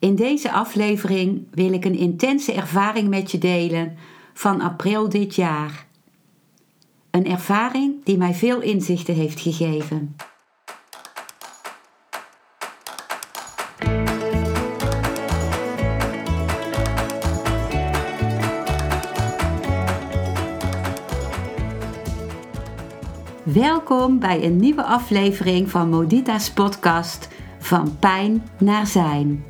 In deze aflevering wil ik een intense ervaring met je delen van april dit jaar. Een ervaring die mij veel inzichten heeft gegeven. Welkom bij een nieuwe aflevering van Modita's podcast Van Pijn naar Zijn.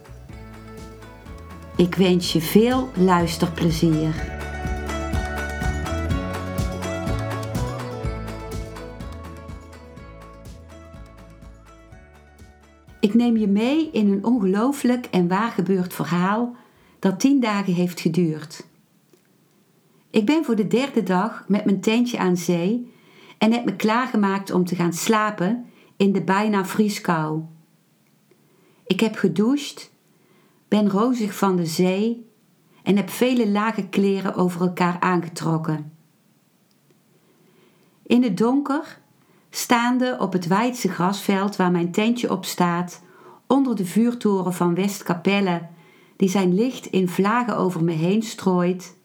Ik wens je veel luisterplezier. Ik neem je mee in een ongelooflijk en waargebeurd verhaal dat tien dagen heeft geduurd. Ik ben voor de derde dag met mijn tentje aan zee en heb me klaargemaakt om te gaan slapen in de bijna vrieskou. Ik heb gedoucht, ben rozig van de zee en heb vele lage kleren over elkaar aangetrokken. In het donker, staande op het wijdse grasveld waar mijn tentje op staat, onder de vuurtoren van Westkapelle, die zijn licht in vlagen over me heen strooit,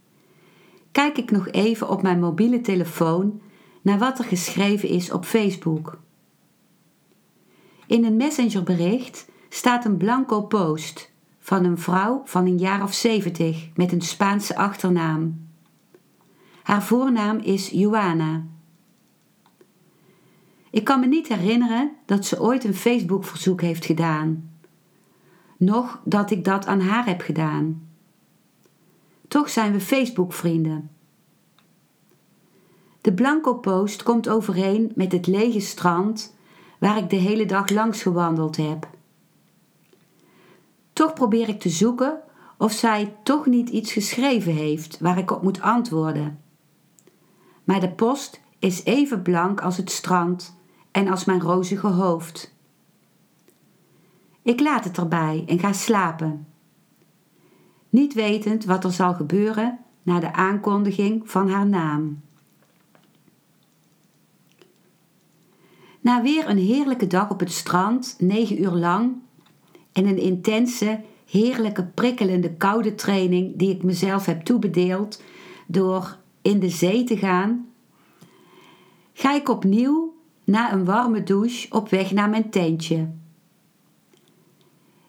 kijk ik nog even op mijn mobiele telefoon naar wat er geschreven is op Facebook. In een messengerbericht staat een blanco post van een vrouw van een jaar of zeventig met een Spaanse achternaam. Haar voornaam is Joana. Ik kan me niet herinneren dat ze ooit een Facebook-verzoek heeft gedaan. Nog dat ik dat aan haar heb gedaan. Toch zijn we Facebook-vrienden. De blanco post komt overeen met het lege strand waar ik de hele dag langs gewandeld heb. Toch probeer ik te zoeken of zij toch niet iets geschreven heeft waar ik op moet antwoorden. Maar de post is even blank als het strand en als mijn rozige hoofd. Ik laat het erbij en ga slapen. Niet wetend wat er zal gebeuren na de aankondiging van haar naam. Na weer een heerlijke dag op het strand, negen uur lang, en een intense, heerlijke, prikkelende koude training die ik mezelf heb toebedeeld door in de zee te gaan, ga ik opnieuw na een warme douche op weg naar mijn tentje.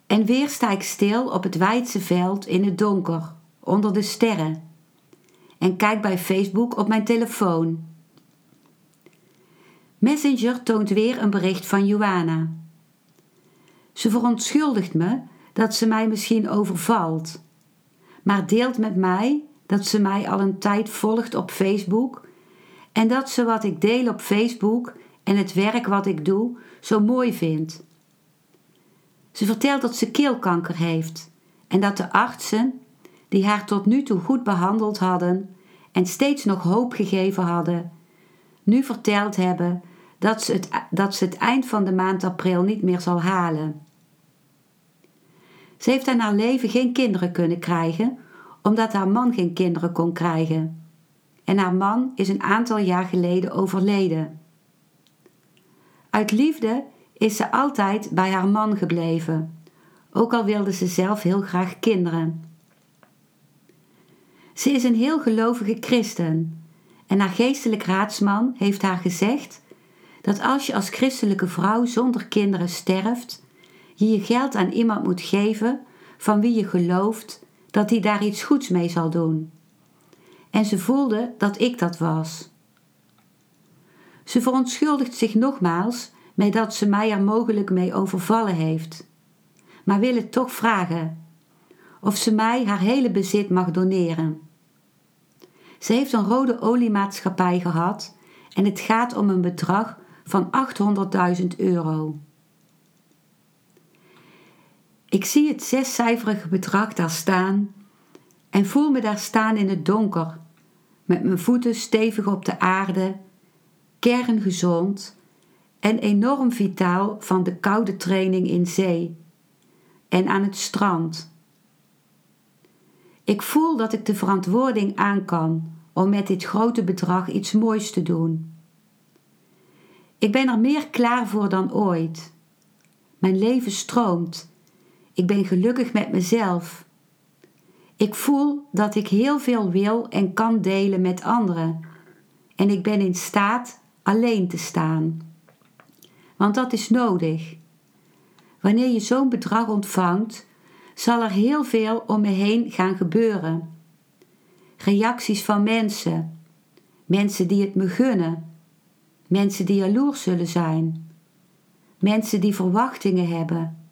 En weer sta ik stil op het wijdse veld in het donker, onder de sterren, en kijk bij Facebook op mijn telefoon. Messenger toont weer een bericht van Joana. Ze verontschuldigt me dat ze mij misschien overvalt, maar deelt met mij dat ze mij al een tijd volgt op Facebook en dat ze wat ik deel op Facebook en het werk wat ik doe zo mooi vindt. Ze vertelt dat ze keelkanker heeft en dat de artsen, die haar tot nu toe goed behandeld hadden en steeds nog hoop gegeven hadden, nu verteld hebben dat ze het, dat ze het eind van de maand april niet meer zal halen. Ze heeft in haar leven geen kinderen kunnen krijgen, omdat haar man geen kinderen kon krijgen. En haar man is een aantal jaar geleden overleden. Uit liefde is ze altijd bij haar man gebleven, ook al wilde ze zelf heel graag kinderen. Ze is een heel gelovige christen en haar geestelijk raadsman heeft haar gezegd dat als je als christelijke vrouw zonder kinderen sterft, je je geld aan iemand moet geven van wie je gelooft dat hij daar iets goeds mee zal doen. En ze voelde dat ik dat was. Ze verontschuldigt zich nogmaals met dat ze mij er mogelijk mee overvallen heeft, maar wil het toch vragen of ze mij haar hele bezit mag doneren. Ze heeft een rode oliemaatschappij gehad en het gaat om een bedrag van 800.000 euro. Ik zie het zescijferige bedrag daar staan en voel me daar staan in het donker, met mijn voeten stevig op de aarde, kerngezond en enorm vitaal van de koude training in zee en aan het strand. Ik voel dat ik de verantwoording aan kan om met dit grote bedrag iets moois te doen. Ik ben er meer klaar voor dan ooit. Mijn leven stroomt. Ik ben gelukkig met mezelf. Ik voel dat ik heel veel wil en kan delen met anderen. En ik ben in staat alleen te staan. Want dat is nodig. Wanneer je zo'n bedrag ontvangt, zal er heel veel om me heen gaan gebeuren. Reacties van mensen, mensen die het me gunnen, mensen die jaloers zullen zijn, mensen die verwachtingen hebben.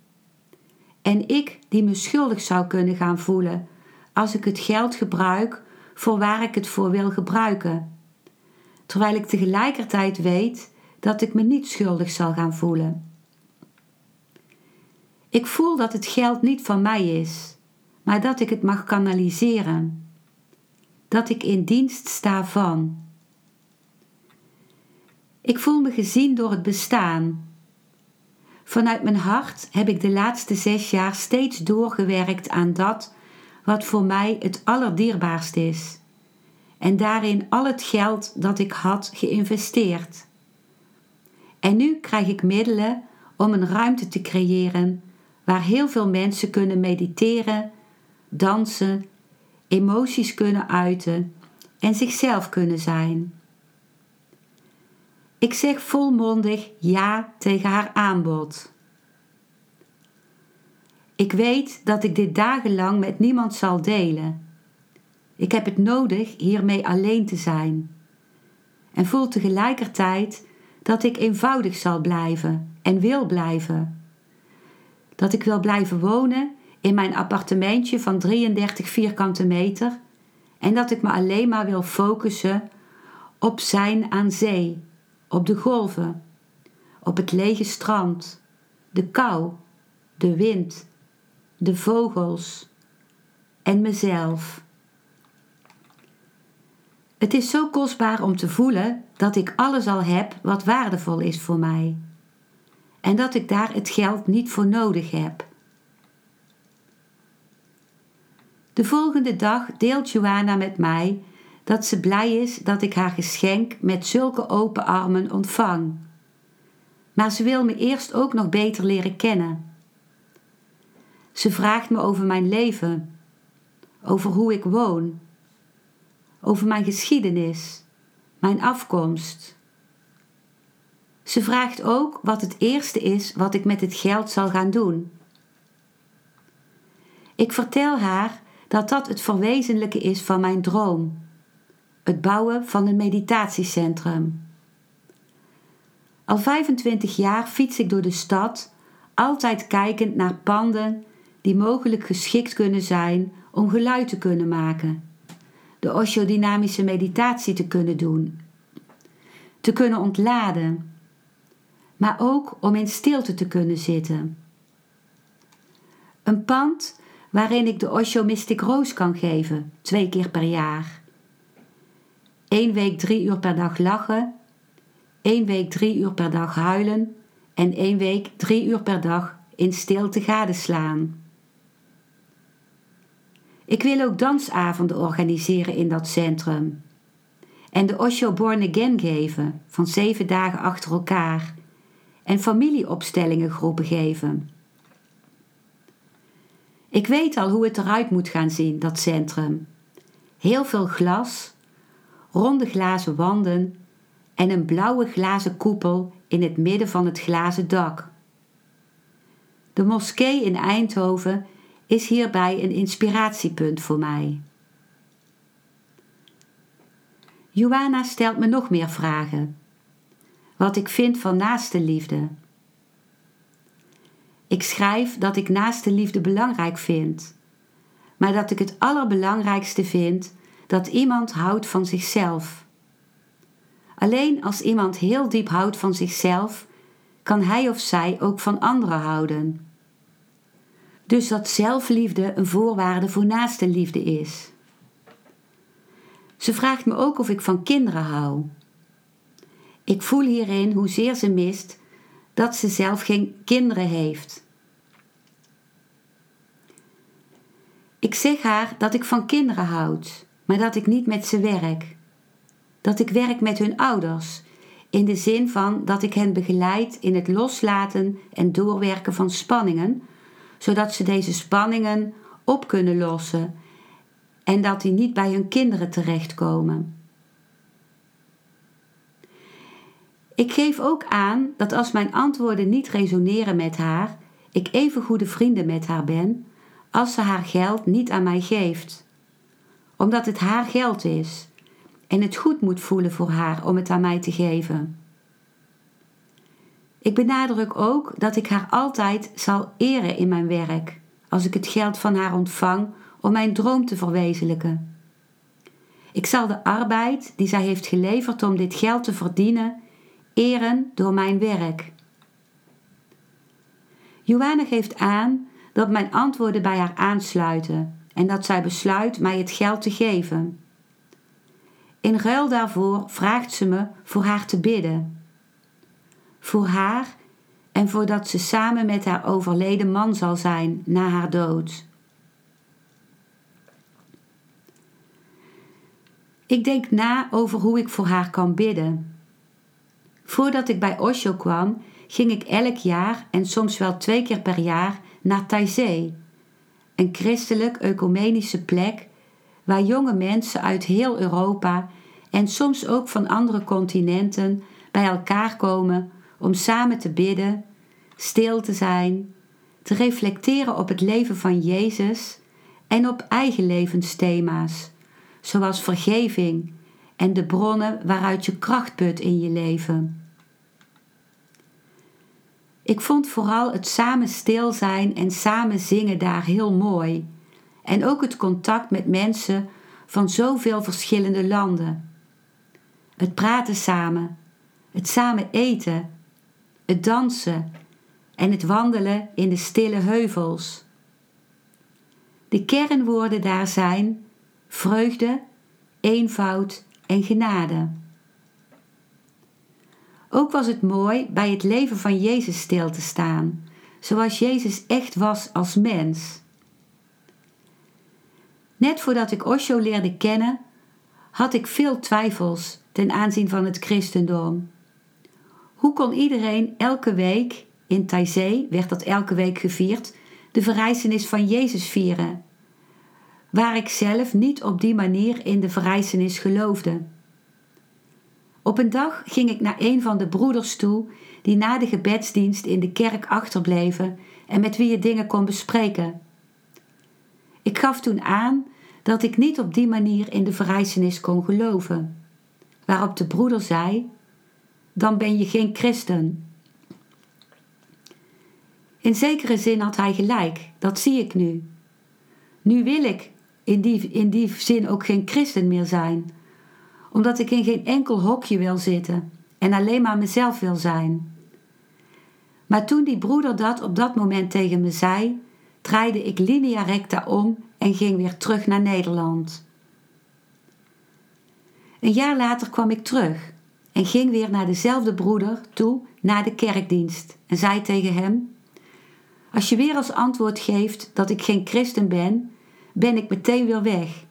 En ik die me schuldig zou kunnen gaan voelen als ik het geld gebruik voor waar ik het voor wil gebruiken, terwijl ik tegelijkertijd weet dat ik me niet schuldig zal gaan voelen. Ik voel dat het geld niet van mij is, maar dat ik het mag kanaliseren. Dat ik in dienst sta van. Ik voel me gezien door het bestaan. Vanuit mijn hart heb ik de laatste zes jaar steeds doorgewerkt aan dat wat voor mij het allerdierbaarst is, en daarin al het geld dat ik had geïnvesteerd. En nu krijg ik middelen om een ruimte te creëren waar heel veel mensen kunnen mediteren, dansen, emoties kunnen uiten en zichzelf kunnen zijn. Ik zeg volmondig ja tegen haar aanbod. Ik weet dat ik dit dagenlang met niemand zal delen. Ik heb het nodig hiermee alleen te zijn. En voel tegelijkertijd dat ik eenvoudig zal blijven en wil blijven. Dat ik wil blijven wonen in mijn appartementje van 33 vierkante meter en dat ik me alleen maar wil focussen op zijn aan zee, op de golven, op het lege strand, de kou, de wind. De vogels. En mezelf. Het is zo kostbaar om te voelen dat ik alles al heb wat waardevol is voor mij. En dat ik daar het geld niet voor nodig heb. De volgende dag deelt Joanna met mij dat ze blij is dat ik haar geschenk met zulke open armen ontvang. Maar ze wil me eerst ook nog beter leren kennen. Ze vraagt me over mijn leven, over hoe ik woon, over mijn geschiedenis, mijn afkomst. Ze vraagt ook wat het eerste is wat ik met het geld zal gaan doen. Ik vertel haar dat dat het verwezenlijken is van mijn droom: het bouwen van een meditatiecentrum. Al 25 jaar fiets ik door de stad, altijd kijkend naar panden die mogelijk geschikt kunnen zijn om geluid te kunnen maken, de osho-dynamische meditatie te kunnen doen, te kunnen ontladen, maar ook om in stilte te kunnen zitten. Een pand waarin ik de Osho Mystic Roos kan geven, twee keer per jaar. Eén week drie uur per dag lachen, één week drie uur per dag huilen en één week drie uur per dag in stilte gadeslaan. Ik wil ook dansavonden organiseren in dat centrum. En de Osho Born Again geven, van zeven dagen achter elkaar. En familieopstellingen groepen geven. Ik weet al hoe het eruit moet gaan zien, dat centrum. Heel veel glas, ronde glazen wanden en een blauwe glazen koepel in het midden van het glazen dak. De moskee in Eindhoven is hierbij een inspiratiepunt voor mij. Joanna stelt me nog meer vragen. Wat ik vind van naaste liefde. Ik schrijf dat ik naaste liefde belangrijk vind, maar dat ik het allerbelangrijkste vind dat iemand houdt van zichzelf. Alleen als iemand heel diep houdt van zichzelf, kan hij of zij ook van anderen houden. Dus dat zelfliefde een voorwaarde voor naaste liefde is. Ze vraagt me ook of ik van kinderen hou. Ik voel hierin hoezeer ze mist dat ze zelf geen kinderen heeft. Ik zeg haar dat ik van kinderen houd, maar dat ik niet met ze werk. Dat ik werk met hun ouders, in de zin van dat ik hen begeleid in het loslaten en doorwerken van spanningen, zodat ze deze spanningen op kunnen lossen en dat die niet bij hun kinderen terechtkomen. Ik geef ook aan dat als mijn antwoorden niet resoneren met haar, ik even goede vrienden met haar ben als ze haar geld niet aan mij geeft. Omdat het haar geld is en het goed moet voelen voor haar om het aan mij te geven. Ik benadruk ook dat ik haar altijd zal eren in mijn werk als ik het geld van haar ontvang om mijn droom te verwezenlijken. Ik zal de arbeid die zij heeft geleverd om dit geld te verdienen eren door mijn werk. Joanne geeft aan dat mijn antwoorden bij haar aansluiten en dat zij besluit mij het geld te geven. In ruil daarvoor vraagt ze me voor haar te bidden. Voor haar en voordat ze samen met haar overleden man zal zijn na haar dood. Ik denk na over hoe ik voor haar kan bidden. Voordat ik bij Osho kwam, ging ik elk jaar en soms wel twee keer per jaar naar Taizé, een christelijk ecumenische plek waar jonge mensen uit heel Europa en soms ook van andere continenten bij elkaar komen om samen te bidden, stil te zijn, te reflecteren op het leven van Jezus en op eigen levensthema's, zoals vergeving en de bronnen waaruit je kracht put in je leven. Ik vond vooral het samen stil zijn en samen zingen daar heel mooi. En ook het contact met mensen van zoveel verschillende landen. Het praten samen, het samen eten, het dansen en het wandelen in de stille heuvels. De kernwoorden daar zijn vreugde, eenvoud en genade. Ook was het mooi bij het leven van Jezus stil te staan, zoals Jezus echt was als mens. Net voordat ik Osho leerde kennen, had ik veel twijfels ten aanzien van het christendom. Hoe kon iedereen elke week, in Taizé werd dat elke week gevierd, de verrijzenis van Jezus vieren? Waar ik zelf niet op die manier in de verrijzenis geloofde. Op een dag ging ik naar een van de broeders toe die na de gebedsdienst in de kerk achterbleven en met wie je dingen kon bespreken. Ik gaf toen aan dat ik niet op die manier in de verrijzenis kon geloven. Waarop de broeder zei: Dan ben je geen christen. In zekere zin had hij gelijk, dat zie ik nu. Nu wil ik in die, in die zin ook geen christen meer zijn omdat ik in geen enkel hokje wil zitten en alleen maar mezelf wil zijn. Maar toen die broeder dat op dat moment tegen me zei, draaide ik linea recta om en ging weer terug naar Nederland. Een jaar later kwam ik terug en ging weer naar dezelfde broeder toe na de kerkdienst en zei tegen hem: Als je weer als antwoord geeft dat ik geen christen ben, ben ik meteen weer weg.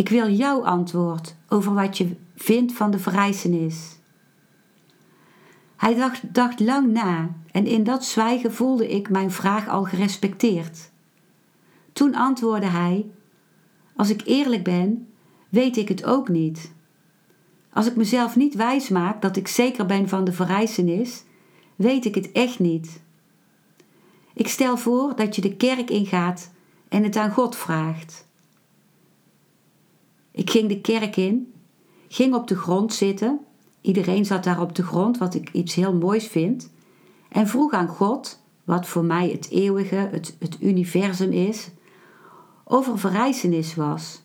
Ik wil jouw antwoord over wat je vindt van de verrijzenis. Hij dacht, lang na en in dat zwijgen voelde ik mijn vraag al gerespecteerd. Toen antwoordde hij: Als ik eerlijk ben, weet ik het ook niet. Als ik mezelf niet wijs maak dat ik zeker ben van de verrijzenis, weet ik het echt niet. Ik stel voor dat je de kerk ingaat en het aan God vraagt. Ik ging de kerk in, ging op de grond zitten. Iedereen zat daar op de grond, wat ik iets heel moois vind. En vroeg aan God, wat voor mij het eeuwige, het, het universum is, over verrijzenis was.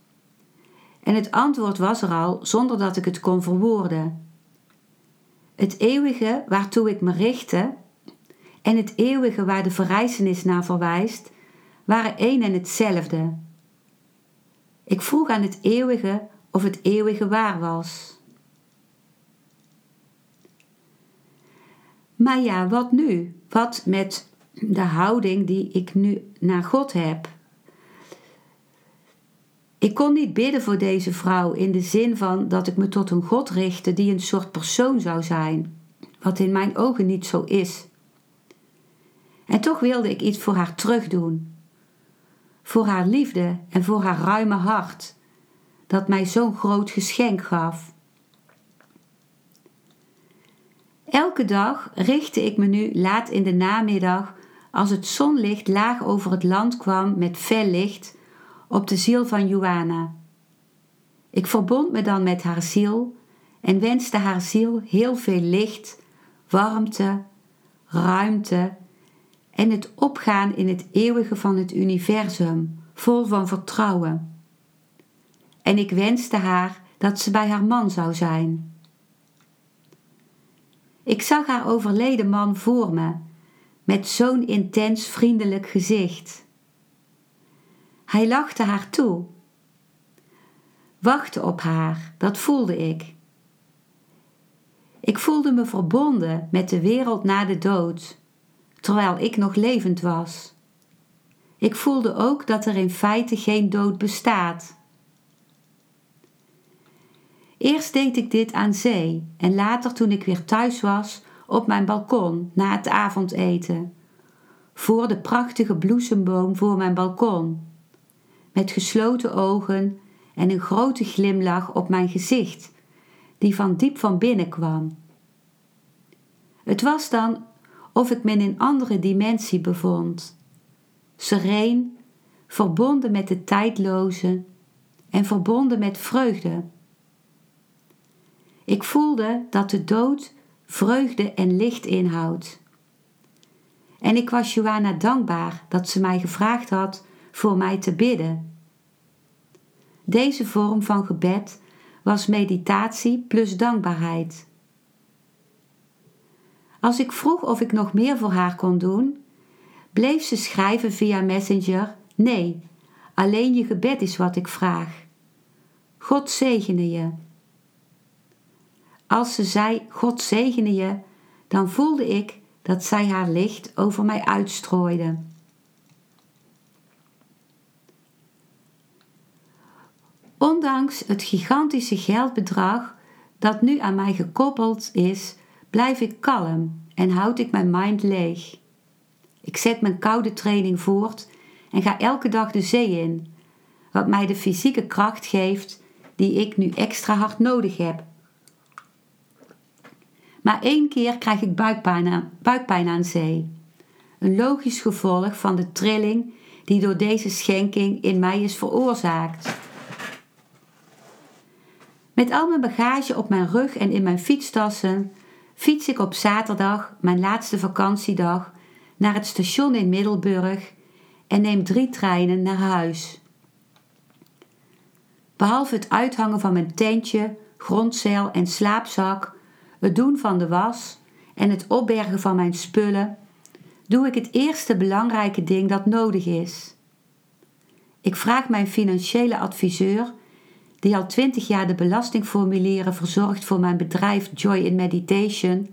En het antwoord was er al zonder dat ik het kon verwoorden. Het eeuwige waartoe ik me richtte en het eeuwige waar de verrijzenis naar verwijst, waren één en hetzelfde. Ik vroeg aan het eeuwige of het eeuwige waar was. Maar ja, wat nu? Wat met de houding die ik nu naar God heb? Ik kon niet bidden voor deze vrouw in de zin van dat ik me tot een God richtte die een soort persoon zou zijn, wat in mijn ogen niet zo is. En toch wilde ik iets voor haar terugdoen. Voor haar liefde en voor haar ruime hart, dat mij zo'n groot geschenk gaf. Elke dag richtte ik me nu laat in de namiddag, als het zonlicht laag over het land kwam met fel licht, op de ziel van Joanna. Ik verbond me dan met haar ziel en wenste haar ziel heel veel licht, warmte, ruimte en het opgaan in het eeuwige van het universum, vol van vertrouwen. En ik wenste haar dat ze bij haar man zou zijn. Ik zag haar overleden man voor me, met zo'n intens vriendelijk gezicht. Hij lachte haar toe. Wachten op haar, dat voelde ik. Ik voelde me verbonden met de wereld na de dood, terwijl ik nog levend was. Ik voelde ook dat er in feite geen dood bestaat. Eerst deed ik dit aan zee en later toen ik weer thuis was op mijn balkon na het avondeten, voor de prachtige bloesemboom voor mijn balkon, met gesloten ogen en een grote glimlach op mijn gezicht, die van diep van binnen kwam. Het was dan of ik me in een andere dimensie bevond, sereen, verbonden met de tijdloze en verbonden met vreugde. Ik voelde dat de dood vreugde en licht inhoudt. En ik was Johanna dankbaar dat ze mij gevraagd had voor mij te bidden. Deze vorm van gebed was meditatie plus dankbaarheid. Als ik vroeg of ik nog meer voor haar kon doen, bleef ze schrijven via Messenger: Nee, alleen je gebed is wat ik vraag. God zegene je. Als ze zei: God zegene je, dan voelde ik dat zij haar licht over mij uitstrooide. Ondanks het gigantische geldbedrag dat nu aan mij gekoppeld is, blijf ik kalm en houd ik mijn mind leeg. Ik zet mijn koude training voort en ga elke dag de zee in, wat mij de fysieke kracht geeft die ik nu extra hard nodig heb. Maar één keer krijg ik buikpijn aan, buikpijn aan zee. Een logisch gevolg van de trilling die door deze schenking in mij is veroorzaakt. Met al mijn bagage op mijn rug en in mijn fietstassen fiets ik op zaterdag, mijn laatste vakantiedag, naar het station in Middelburg en neem drie treinen naar huis. Behalve het uithangen van mijn tentje, grondzeil en slaapzak het doen van de was en het opbergen van mijn spullen, doe ik het eerste belangrijke ding dat nodig is. Ik vraag mijn financiële adviseur, die al twintig jaar de belastingformulieren verzorgt voor mijn bedrijf Joy in Meditation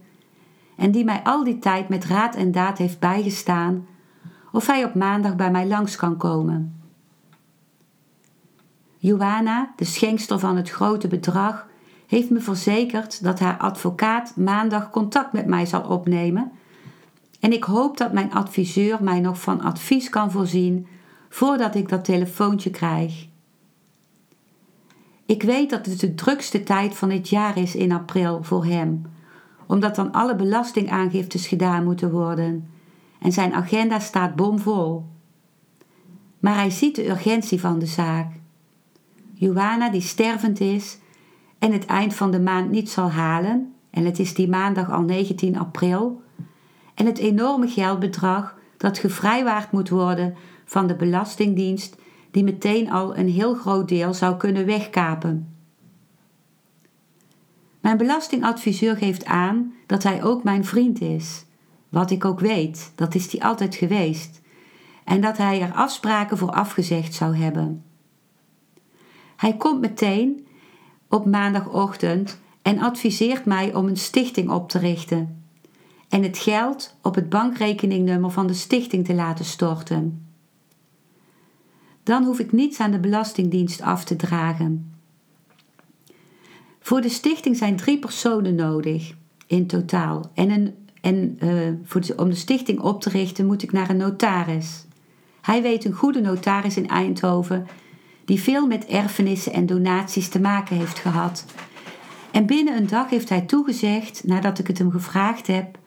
en die mij al die tijd met raad en daad heeft bijgestaan, of hij op maandag bij mij langs kan komen. Joanna, de schenkster van het grote bedrag, heeft me verzekerd dat haar advocaat maandag contact met mij zal opnemen. En ik hoop dat mijn adviseur mij nog van advies kan voorzien voordat ik dat telefoontje krijg. Ik weet dat het de drukste tijd van het jaar is in april voor hem, omdat dan alle belastingaangiftes gedaan moeten worden en zijn agenda staat bomvol. Maar hij ziet de urgentie van de zaak. Johanna, die stervend is, en het eind van de maand niet zal halen, en het is die maandag al 19 april, en het enorme geldbedrag dat gevrijwaard moet worden van de Belastingdienst, die meteen al een heel groot deel zou kunnen wegkapen. Mijn belastingadviseur geeft aan dat hij ook mijn vriend is. Wat ik ook weet, dat is hij altijd geweest. en dat hij er afspraken voor afgezegd zou hebben. Hij komt meteen op maandagochtend en adviseert mij om een stichting op te richten en het geld op het bankrekeningnummer van de stichting te laten storten. Dan hoef ik niets aan de Belastingdienst af te dragen. Voor de stichting zijn drie personen nodig in totaal. En, en uh, voor de, om de stichting op te richten moet ik naar een notaris. Hij weet een goede notaris in Eindhoven die veel met erfenissen en donaties te maken heeft gehad. En binnen een dag heeft hij toegezegd, nadat ik het hem gevraagd heb,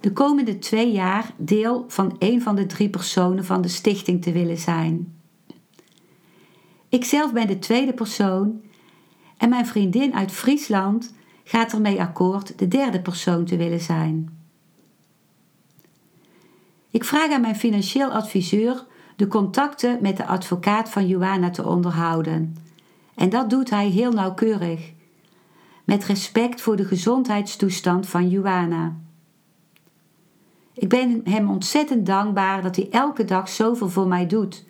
de komende twee jaar deel van een van de drie personen van de stichting te willen zijn. Ikzelf ben de tweede persoon en mijn vriendin uit Friesland gaat ermee akkoord de derde persoon te willen zijn. Ik vraag aan mijn financieel adviseur de contacten met de advocaat van Joana te onderhouden. En dat doet hij heel nauwkeurig, met respect voor de gezondheidstoestand van Joana. Ik ben hem ontzettend dankbaar dat hij elke dag zoveel voor mij doet.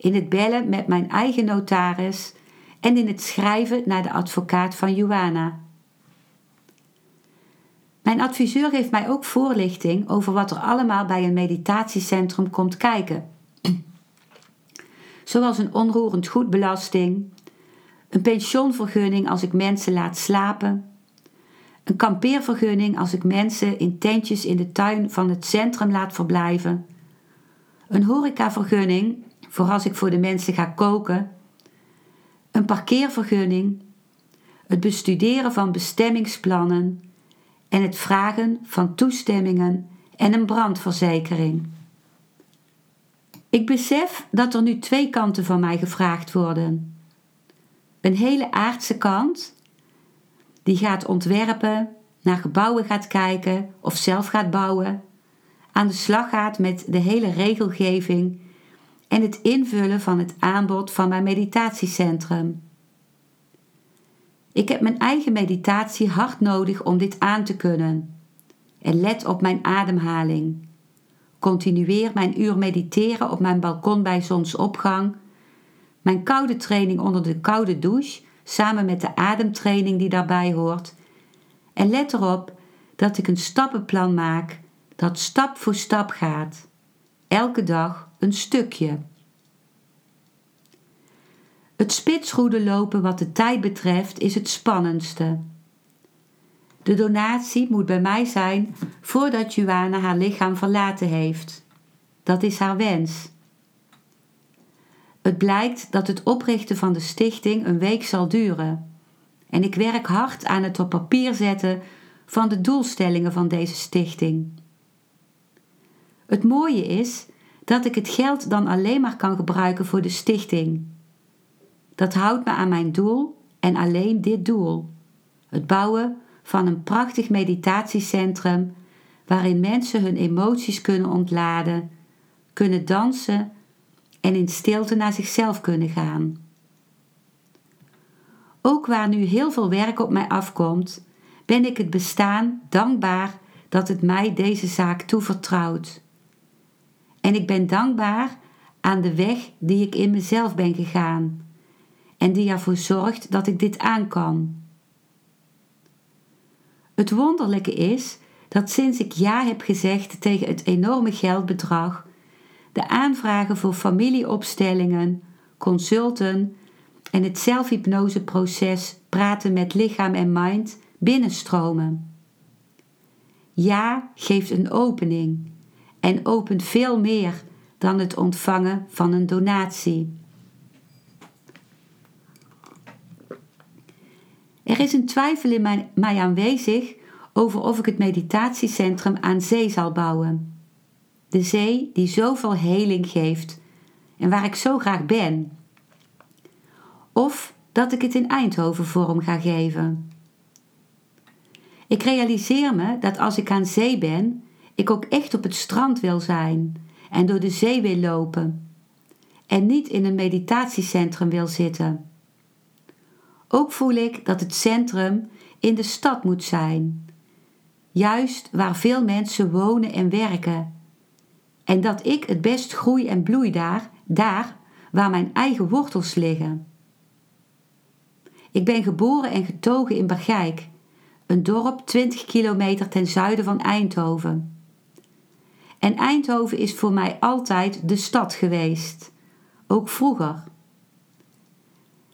In het bellen met mijn eigen notaris en in het schrijven naar de advocaat van Joana. Mijn adviseur geeft mij ook voorlichting over wat er allemaal bij een meditatiecentrum komt kijken. Zoals een onroerend goedbelasting, een pensioenvergunning als ik mensen laat slapen, een kampeervergunning als ik mensen in tentjes in de tuin van het centrum laat verblijven, een horecavergunning voor als ik voor de mensen ga koken, een parkeervergunning, het bestuderen van bestemmingsplannen en het vragen van toestemmingen en een brandverzekering. Ik besef dat er nu twee kanten van mij gevraagd worden. Een hele aardse kant, die gaat ontwerpen, naar gebouwen gaat kijken of zelf gaat bouwen, aan de slag gaat met de hele regelgeving en het invullen van het aanbod van mijn meditatiecentrum. Ik heb mijn eigen meditatie hard nodig om dit aan te kunnen. En let op mijn ademhaling. Continueer mijn uur mediteren op mijn balkon bij zonsopgang. Mijn koude training onder de koude douche, samen met de ademtraining die daarbij hoort. En let erop dat ik een stappenplan maak dat stap voor stap gaat. Elke dag een stukje. Het spitsroede lopen wat de tijd betreft is het spannendste. De donatie moet bij mij zijn voordat Juana haar lichaam verlaten heeft. Dat is haar wens. Het blijkt dat het oprichten van de stichting een week zal duren. En ik werk hard aan het op papier zetten van de doelstellingen van deze stichting. Het mooie is dat ik het geld dan alleen maar kan gebruiken voor de stichting. Dat houdt me aan mijn doel en alleen dit doel: het bouwen van een prachtig meditatiecentrum waarin mensen hun emoties kunnen ontladen, kunnen dansen en in stilte naar zichzelf kunnen gaan. Ook waar nu heel veel werk op mij afkomt, ben ik het bestaan dankbaar dat het mij deze zaak toevertrouwt. En ik ben dankbaar aan de weg die ik in mezelf ben gegaan en die ervoor zorgt dat ik dit aan kan. Het wonderlijke is dat sinds ik ja heb gezegd tegen het enorme geldbedrag, de aanvragen voor familieopstellingen, consulten en het zelfhypnoseproces praten met lichaam en mind binnenstromen. Ja geeft een opening en opent veel meer dan het ontvangen van een donatie. Er is een twijfel in mij, mij aanwezig over of ik het meditatiecentrum aan zee zal bouwen. De zee die zoveel heling geeft en waar ik zo graag ben. Of dat ik het in Eindhoven vorm ga geven. Ik realiseer me dat als ik aan zee ben, ik ook echt op het strand wil zijn en door de zee wil lopen en niet in een meditatiecentrum wil zitten. Ook voel ik dat het centrum in de stad moet zijn, juist waar veel mensen wonen en werken. En dat ik het best groei en bloei daar, daar waar mijn eigen wortels liggen. Ik ben geboren en getogen in Bergijk, een dorp 20 kilometer ten zuiden van Eindhoven. En Eindhoven is voor mij altijd de stad geweest, ook vroeger.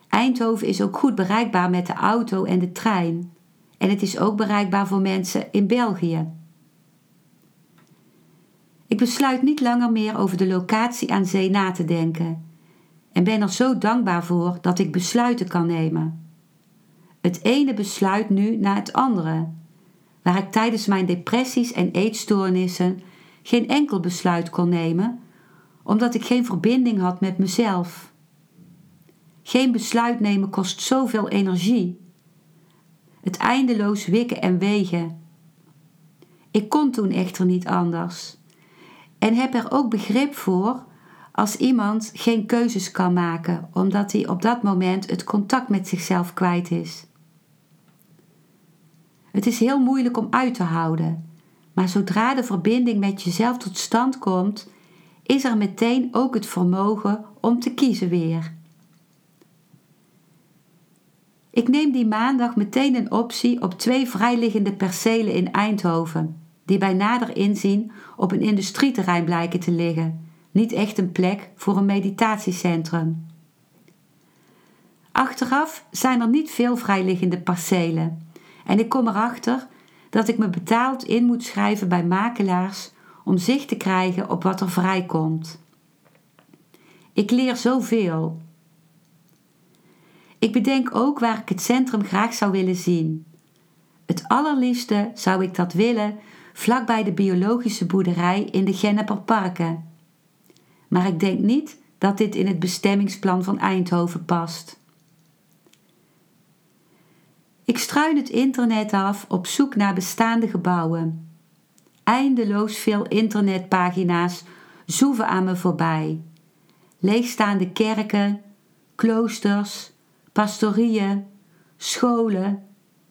Eindhoven is ook goed bereikbaar met de auto en de trein. En het is ook bereikbaar voor mensen in België. Ik besluit niet langer meer over de locatie aan zee na te denken en ben er zo dankbaar voor dat ik besluiten kan nemen. Het ene besluit nu na het andere, waar ik tijdens mijn depressies en eetstoornissen geen enkel besluit kon nemen, omdat ik geen verbinding had met mezelf. Geen besluit nemen kost zoveel energie. Het eindeloos wikken en wegen. Ik kon toen echter niet anders. En heb er ook begrip voor als iemand geen keuzes kan maken omdat hij op dat moment het contact met zichzelf kwijt is. Het is heel moeilijk om uit te houden, maar zodra de verbinding met jezelf tot stand komt, is er meteen ook het vermogen om te kiezen weer. Ik neem die maandag meteen een optie op twee vrijliggende percelen in Eindhoven, die bij nader inzien op een industrieterrein blijken te liggen, niet echt een plek voor een meditatiecentrum. Achteraf zijn er niet veel vrijliggende percelen en ik kom erachter dat ik me betaald in moet schrijven bij makelaars om zicht te krijgen op wat er vrijkomt. Ik leer zoveel ik bedenk ook waar ik het centrum graag zou willen zien. Het allerliefste zou ik dat willen vlakbij de biologische boerderij in de Genneperparken. Maar ik denk niet dat dit in het bestemmingsplan van Eindhoven past. Ik struin het internet af op zoek naar bestaande gebouwen. Eindeloos veel internetpagina's zoeven aan me voorbij. Leegstaande kerken, kloosters, pastorieën, scholen,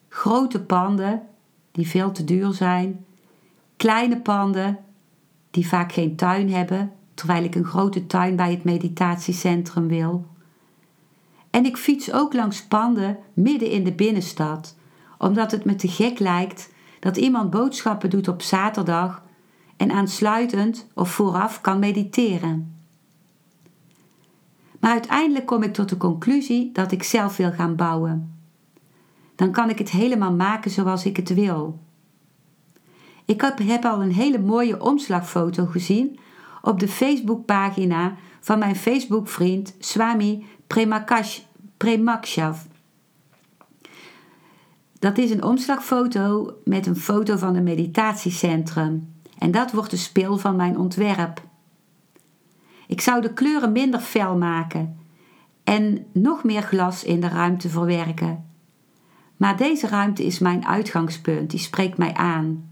grote panden die veel te duur zijn, kleine panden die vaak geen tuin hebben, terwijl ik een grote tuin bij het meditatiecentrum wil. En ik fiets ook langs panden midden in de binnenstad, omdat het me te gek lijkt dat iemand boodschappen doet op zaterdag en aansluitend of vooraf kan mediteren. Maar uiteindelijk kom ik tot de conclusie dat ik zelf wil gaan bouwen. Dan kan ik het helemaal maken zoals ik het wil. Ik heb al een hele mooie omslagfoto gezien op de Facebookpagina van mijn Facebookvriend Swami Premakshav. Dat is een omslagfoto met een foto van een meditatiecentrum. En dat wordt de speel van mijn ontwerp. Ik zou de kleuren minder fel maken en nog meer glas in de ruimte verwerken. Maar deze ruimte is mijn uitgangspunt, die spreekt mij aan.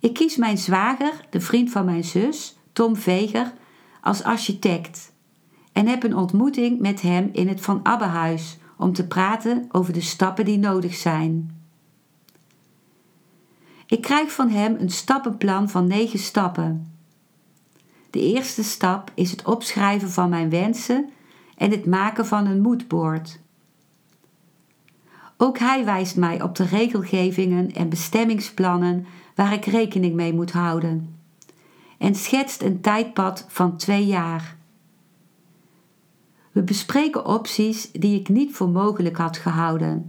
Ik kies mijn zwager, de vriend van mijn zus, Tom Veger, als architect en heb een ontmoeting met hem in het Van Abbehuis om te praten over de stappen die nodig zijn. Ik krijg van hem een stappenplan van negen stappen. De eerste stap is het opschrijven van mijn wensen en het maken van een moodboard. Ook hij wijst mij op de regelgevingen en bestemmingsplannen waar ik rekening mee moet houden en schetst een tijdpad van twee jaar. We bespreken opties die ik niet voor mogelijk had gehouden,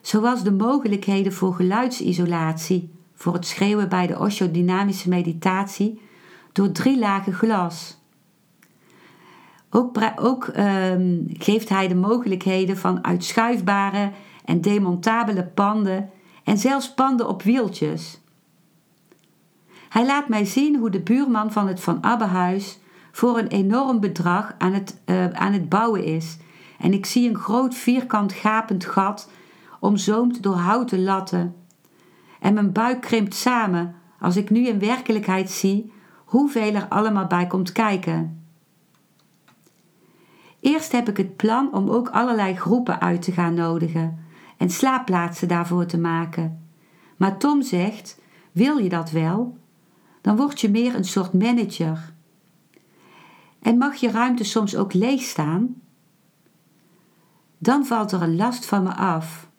zoals de mogelijkheden voor geluidsisolatie voor het schreeuwen bij de osho-dynamische meditatie door drie lagen glas. Ook, ook um, geeft hij de mogelijkheden van uitschuifbare en demontabele panden en zelfs panden op wieltjes. Hij laat mij zien hoe de buurman van het Van Abbehuis voor een enorm bedrag aan het, uh, aan het bouwen is. En ik zie een groot vierkant gapend gat, omzoomd door houten latten. En mijn buik krimpt samen als ik nu in werkelijkheid zie hoeveel er allemaal bij komt kijken. Eerst heb ik het plan om ook allerlei groepen uit te gaan nodigen en slaapplaatsen daarvoor te maken. Maar Tom zegt: Wil je dat wel? dan word je meer een soort manager. En mag je ruimte soms ook leeg staan? Dan valt er een last van me af.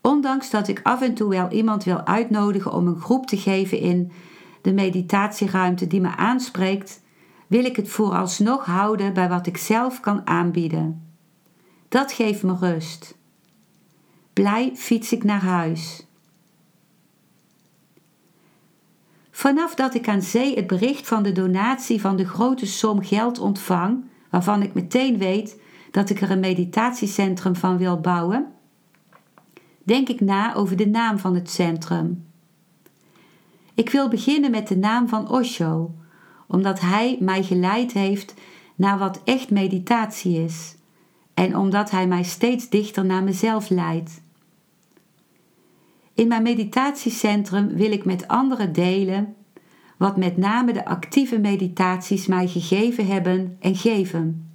Ondanks dat ik af en toe wel iemand wil uitnodigen om een groep te geven in de meditatieruimte die me aanspreekt, wil ik het vooralsnog houden bij wat ik zelf kan aanbieden. Dat geeft me rust. Blij fiets ik naar huis. Vanaf dat ik aan zee het bericht van de donatie van de grote som geld ontvang, waarvan ik meteen weet dat ik er een meditatiecentrum van wil bouwen, denk ik na over de naam van het centrum. Ik wil beginnen met de naam van Osho, omdat hij mij geleid heeft naar wat echt meditatie is en omdat hij mij steeds dichter naar mezelf leidt. In mijn meditatiecentrum wil ik met anderen delen wat met name de actieve meditaties mij gegeven hebben en geven.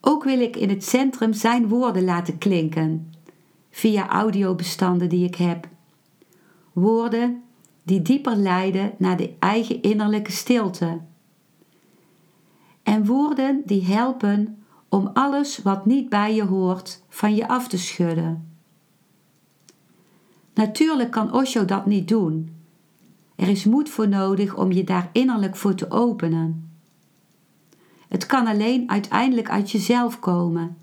Ook wil ik in het centrum zijn woorden laten klinken, via audiobestanden die ik heb. Woorden die dieper leiden naar de eigen innerlijke stilte. En woorden die helpen om alles wat niet bij je hoort van je af te schudden. Natuurlijk kan Osho dat niet doen. Er is moed voor nodig om je daar innerlijk voor te openen. Het kan alleen uiteindelijk uit jezelf komen.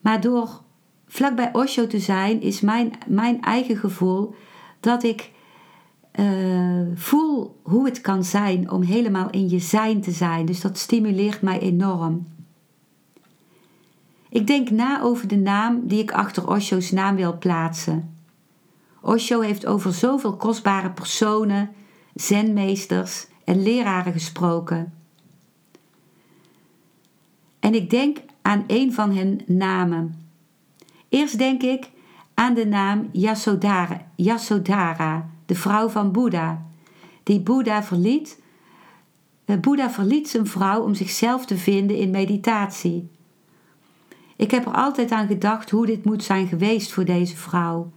Maar door vlakbij Osho te zijn, is mijn, mijn eigen gevoel dat ik uh, voel hoe het kan zijn om helemaal in je zijn te zijn. Dus dat stimuleert mij enorm. Ik denk na over de naam die ik achter Osho's naam wil plaatsen. Osho heeft over zoveel kostbare personen, zenmeesters en leraren gesproken. En ik denk aan een van hun namen. Eerst denk ik aan de naam Yasodhara, Yasodhara de vrouw van Boeddha, die Boeddha verliet. Eh, Boeddha verliet zijn vrouw om zichzelf te vinden in meditatie. Ik heb er altijd aan gedacht hoe dit moet zijn geweest voor deze vrouw,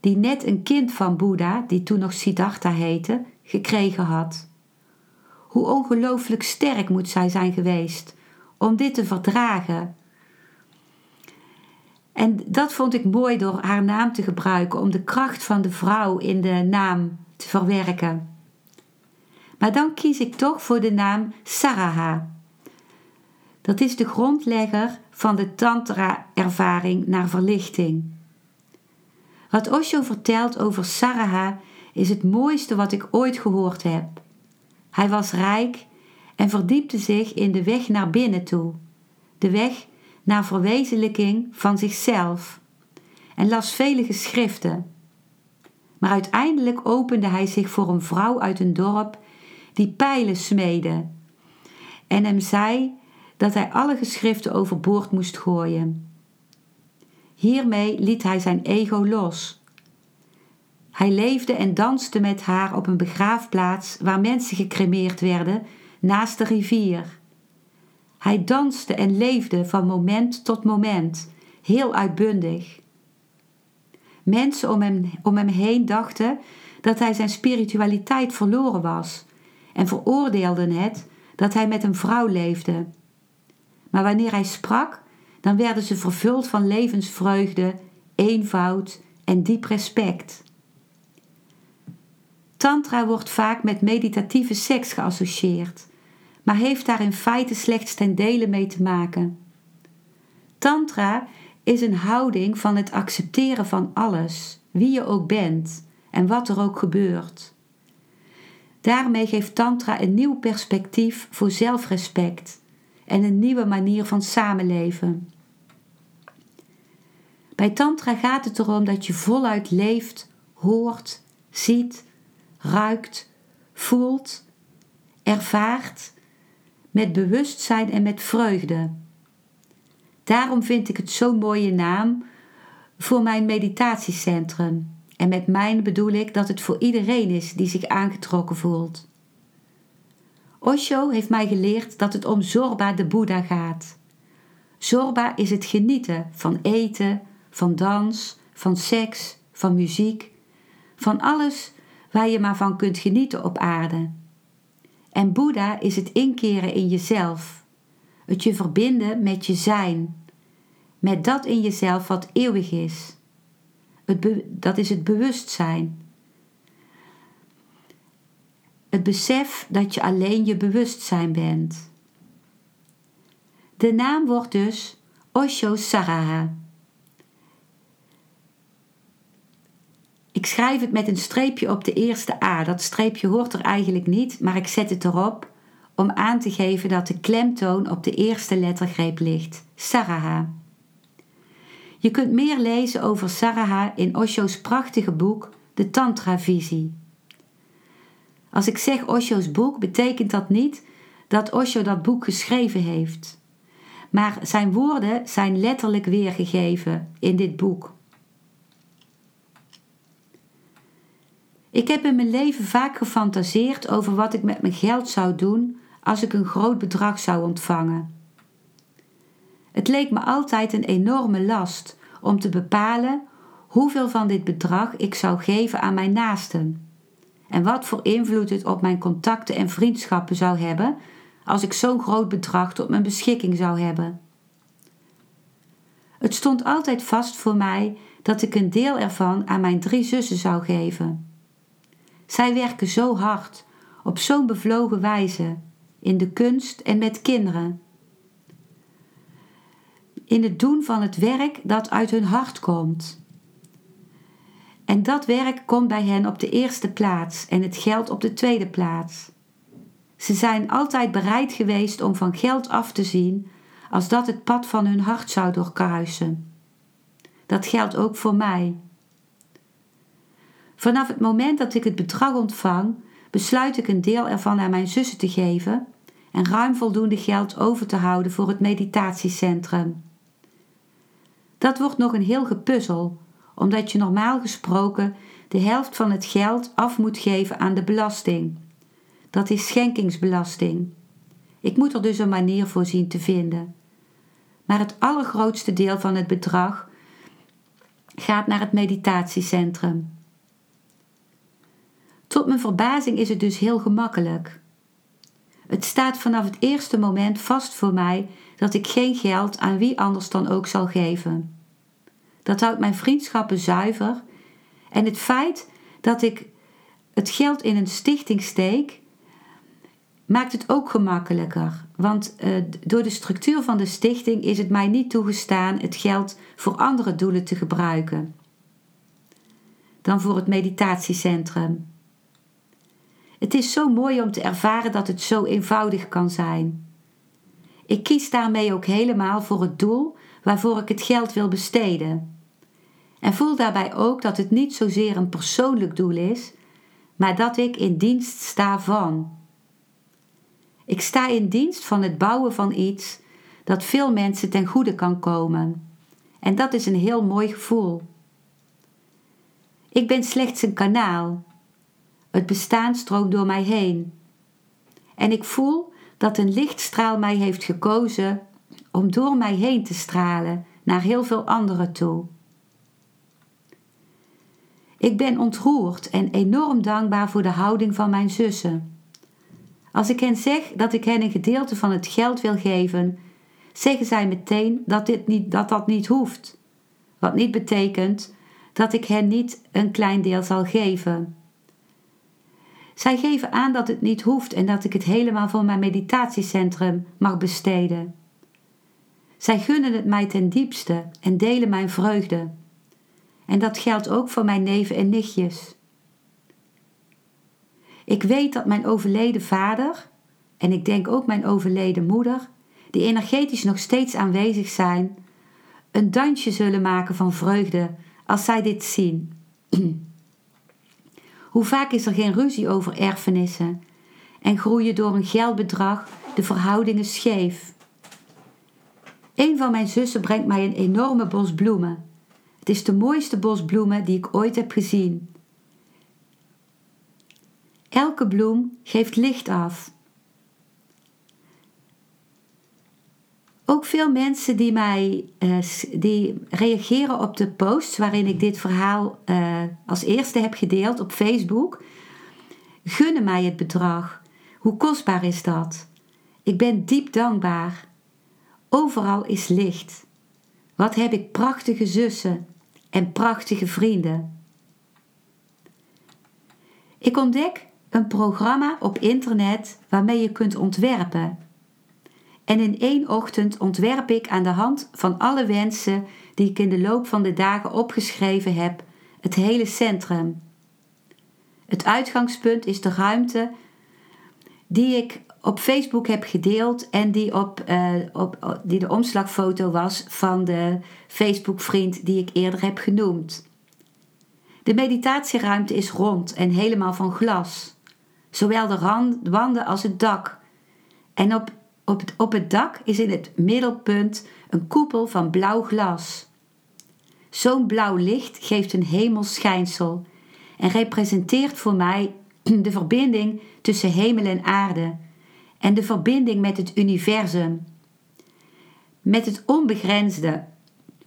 die net een kind van Boeddha, die toen nog Siddhartha heette, gekregen had. Hoe ongelooflijk sterk moet zij zijn geweest om dit te verdragen. En dat vond ik mooi door haar naam te gebruiken, om de kracht van de vrouw in de naam te verwerken. Maar dan kies ik toch voor de naam Saraha. Dat is de grondlegger van de Tantra-ervaring naar verlichting. Wat Osho vertelt over Saraha is het mooiste wat ik ooit gehoord heb. Hij was rijk en verdiepte zich in de weg naar binnen toe, de weg naar verwezenlijking van zichzelf en las vele geschriften. Maar uiteindelijk opende hij zich voor een vrouw uit een dorp die pijlen smeedde en hem zei dat hij alle geschriften overboord moest gooien. Hiermee liet hij zijn ego los. Hij leefde en danste met haar op een begraafplaats waar mensen gecremeerd werden naast de rivier. Hij danste en leefde van moment tot moment, heel uitbundig. Mensen om hem, om hem heen dachten dat hij zijn spiritualiteit verloren was en veroordeelden het dat hij met een vrouw leefde. Maar wanneer hij sprak, dan werden ze vervuld van levensvreugde, eenvoud en diep respect. Tantra wordt vaak met meditatieve seks geassocieerd maar heeft daar in feite slechts ten dele mee te maken. Tantra is een houding van het accepteren van alles, wie je ook bent en wat er ook gebeurt. Daarmee geeft Tantra een nieuw perspectief voor zelfrespect en een nieuwe manier van samenleven. Bij Tantra gaat het erom dat je voluit leeft, hoort, ziet, ruikt, voelt, ervaart met bewustzijn en met vreugde. Daarom vind ik het zo'n mooie naam voor mijn meditatiecentrum. En met mijn bedoel ik dat het voor iedereen is die zich aangetrokken voelt. Osho heeft mij geleerd dat het om Zorba de Boeddha gaat. Zorba is het genieten van eten, van dans, van seks, van muziek, van alles waar je maar van kunt genieten op aarde. En Boeddha is het inkeren in jezelf, het je verbinden met je zijn, met dat in jezelf wat eeuwig is. Het dat is het bewustzijn. Het besef dat je alleen je bewustzijn bent. De naam wordt dus Osho Saraha. Ik schrijf het met een streepje op de eerste A. Dat streepje hoort er eigenlijk niet, maar ik zet het erop om aan te geven dat de klemtoon op de eerste lettergreep ligt. Saraha. Je kunt meer lezen over Saraha in Osho's prachtige boek De Tantra-visie. Als ik zeg Osho's boek, betekent dat niet dat Osho dat boek geschreven heeft. Maar zijn woorden zijn letterlijk weergegeven in dit boek. Ik heb in mijn leven vaak gefantaseerd over wat ik met mijn geld zou doen als ik een groot bedrag zou ontvangen. Het leek me altijd een enorme last om te bepalen hoeveel van dit bedrag ik zou geven aan mijn naasten en wat voor invloed het op mijn contacten en vriendschappen zou hebben als ik zo'n groot bedrag tot mijn beschikking zou hebben. Het stond altijd vast voor mij dat ik een deel ervan aan mijn drie zussen zou geven. Zij werken zo hard, op zo'n bevlogen wijze, in de kunst en met kinderen. In het doen van het werk dat uit hun hart komt. En dat werk komt bij hen op de eerste plaats en het geld op de tweede plaats. Ze zijn altijd bereid geweest om van geld af te zien als dat het pad van hun hart zou doorkruisen. Dat geldt ook voor mij. Vanaf het moment dat ik het bedrag ontvang, besluit ik een deel ervan aan mijn zussen te geven en ruim voldoende geld over te houden voor het meditatiecentrum. Dat wordt nog een heel gepuzzel, omdat je normaal gesproken de helft van het geld af moet geven aan de belasting. Dat is schenkingsbelasting. Ik moet er dus een manier voor zien te vinden. Maar het allergrootste deel van het bedrag gaat naar het meditatiecentrum. Tot mijn verbazing is het dus heel gemakkelijk. Het staat vanaf het eerste moment vast voor mij dat ik geen geld aan wie anders dan ook zal geven. Dat houdt mijn vriendschappen zuiver en het feit dat ik het geld in een stichting steek, maakt het ook gemakkelijker. Want uh, door de structuur van de stichting is het mij niet toegestaan het geld voor andere doelen te gebruiken dan voor het meditatiecentrum. Het is zo mooi om te ervaren dat het zo eenvoudig kan zijn. Ik kies daarmee ook helemaal voor het doel waarvoor ik het geld wil besteden. En voel daarbij ook dat het niet zozeer een persoonlijk doel is, maar dat ik in dienst sta van. Ik sta in dienst van het bouwen van iets dat veel mensen ten goede kan komen. En dat is een heel mooi gevoel. Ik ben slechts een kanaal het bestaan stroomt door mij heen. En ik voel dat een lichtstraal mij heeft gekozen om door mij heen te stralen naar heel veel anderen toe. Ik ben ontroerd en enorm dankbaar voor de houding van mijn zussen. Als ik hen zeg dat ik hen een gedeelte van het geld wil geven, zeggen zij meteen dat, dit niet, dat dat niet hoeft. Wat niet betekent dat ik hen niet een klein deel zal geven. Zij geven aan dat het niet hoeft en dat ik het helemaal voor mijn meditatiecentrum mag besteden. Zij gunnen het mij ten diepste en delen mijn vreugde. En dat geldt ook voor mijn neven en nichtjes. Ik weet dat mijn overleden vader, en ik denk ook mijn overleden moeder, die energetisch nog steeds aanwezig zijn, een dansje zullen maken van vreugde als zij dit zien. Hoe vaak is er geen ruzie over erfenissen en groeien door een geldbedrag de verhoudingen scheef? Een van mijn zussen brengt mij een enorme bos bloemen. Het is de mooiste bos bloemen die ik ooit heb gezien. Elke bloem geeft licht af ook veel mensen die mij uh, die reageren op de posts waarin ik dit verhaal uh, als eerste heb gedeeld op Facebook. gunnen mij het bedrag. Hoe kostbaar is dat? Ik ben diep dankbaar. Overal is licht. Wat heb ik prachtige zussen en prachtige vrienden. Ik ontdek een programma op internet waarmee je kunt ontwerpen. En in één ochtend ontwerp ik aan de hand van alle wensen die ik in de loop van de dagen opgeschreven heb, het hele centrum. Het uitgangspunt is de ruimte die ik op Facebook heb gedeeld en die, op, uh, op, die de omslagfoto was van de Facebook-vriend die ik eerder heb genoemd. De meditatieruimte is rond en helemaal van glas, zowel de wanden als het dak. En op, op, het, op het dak is in het middelpunt een koepel van blauw glas. Zo'n blauw licht geeft een hemelschijnsel en representeert voor mij de verbinding tussen hemel en aarde en de verbinding met het universum, met het onbegrensde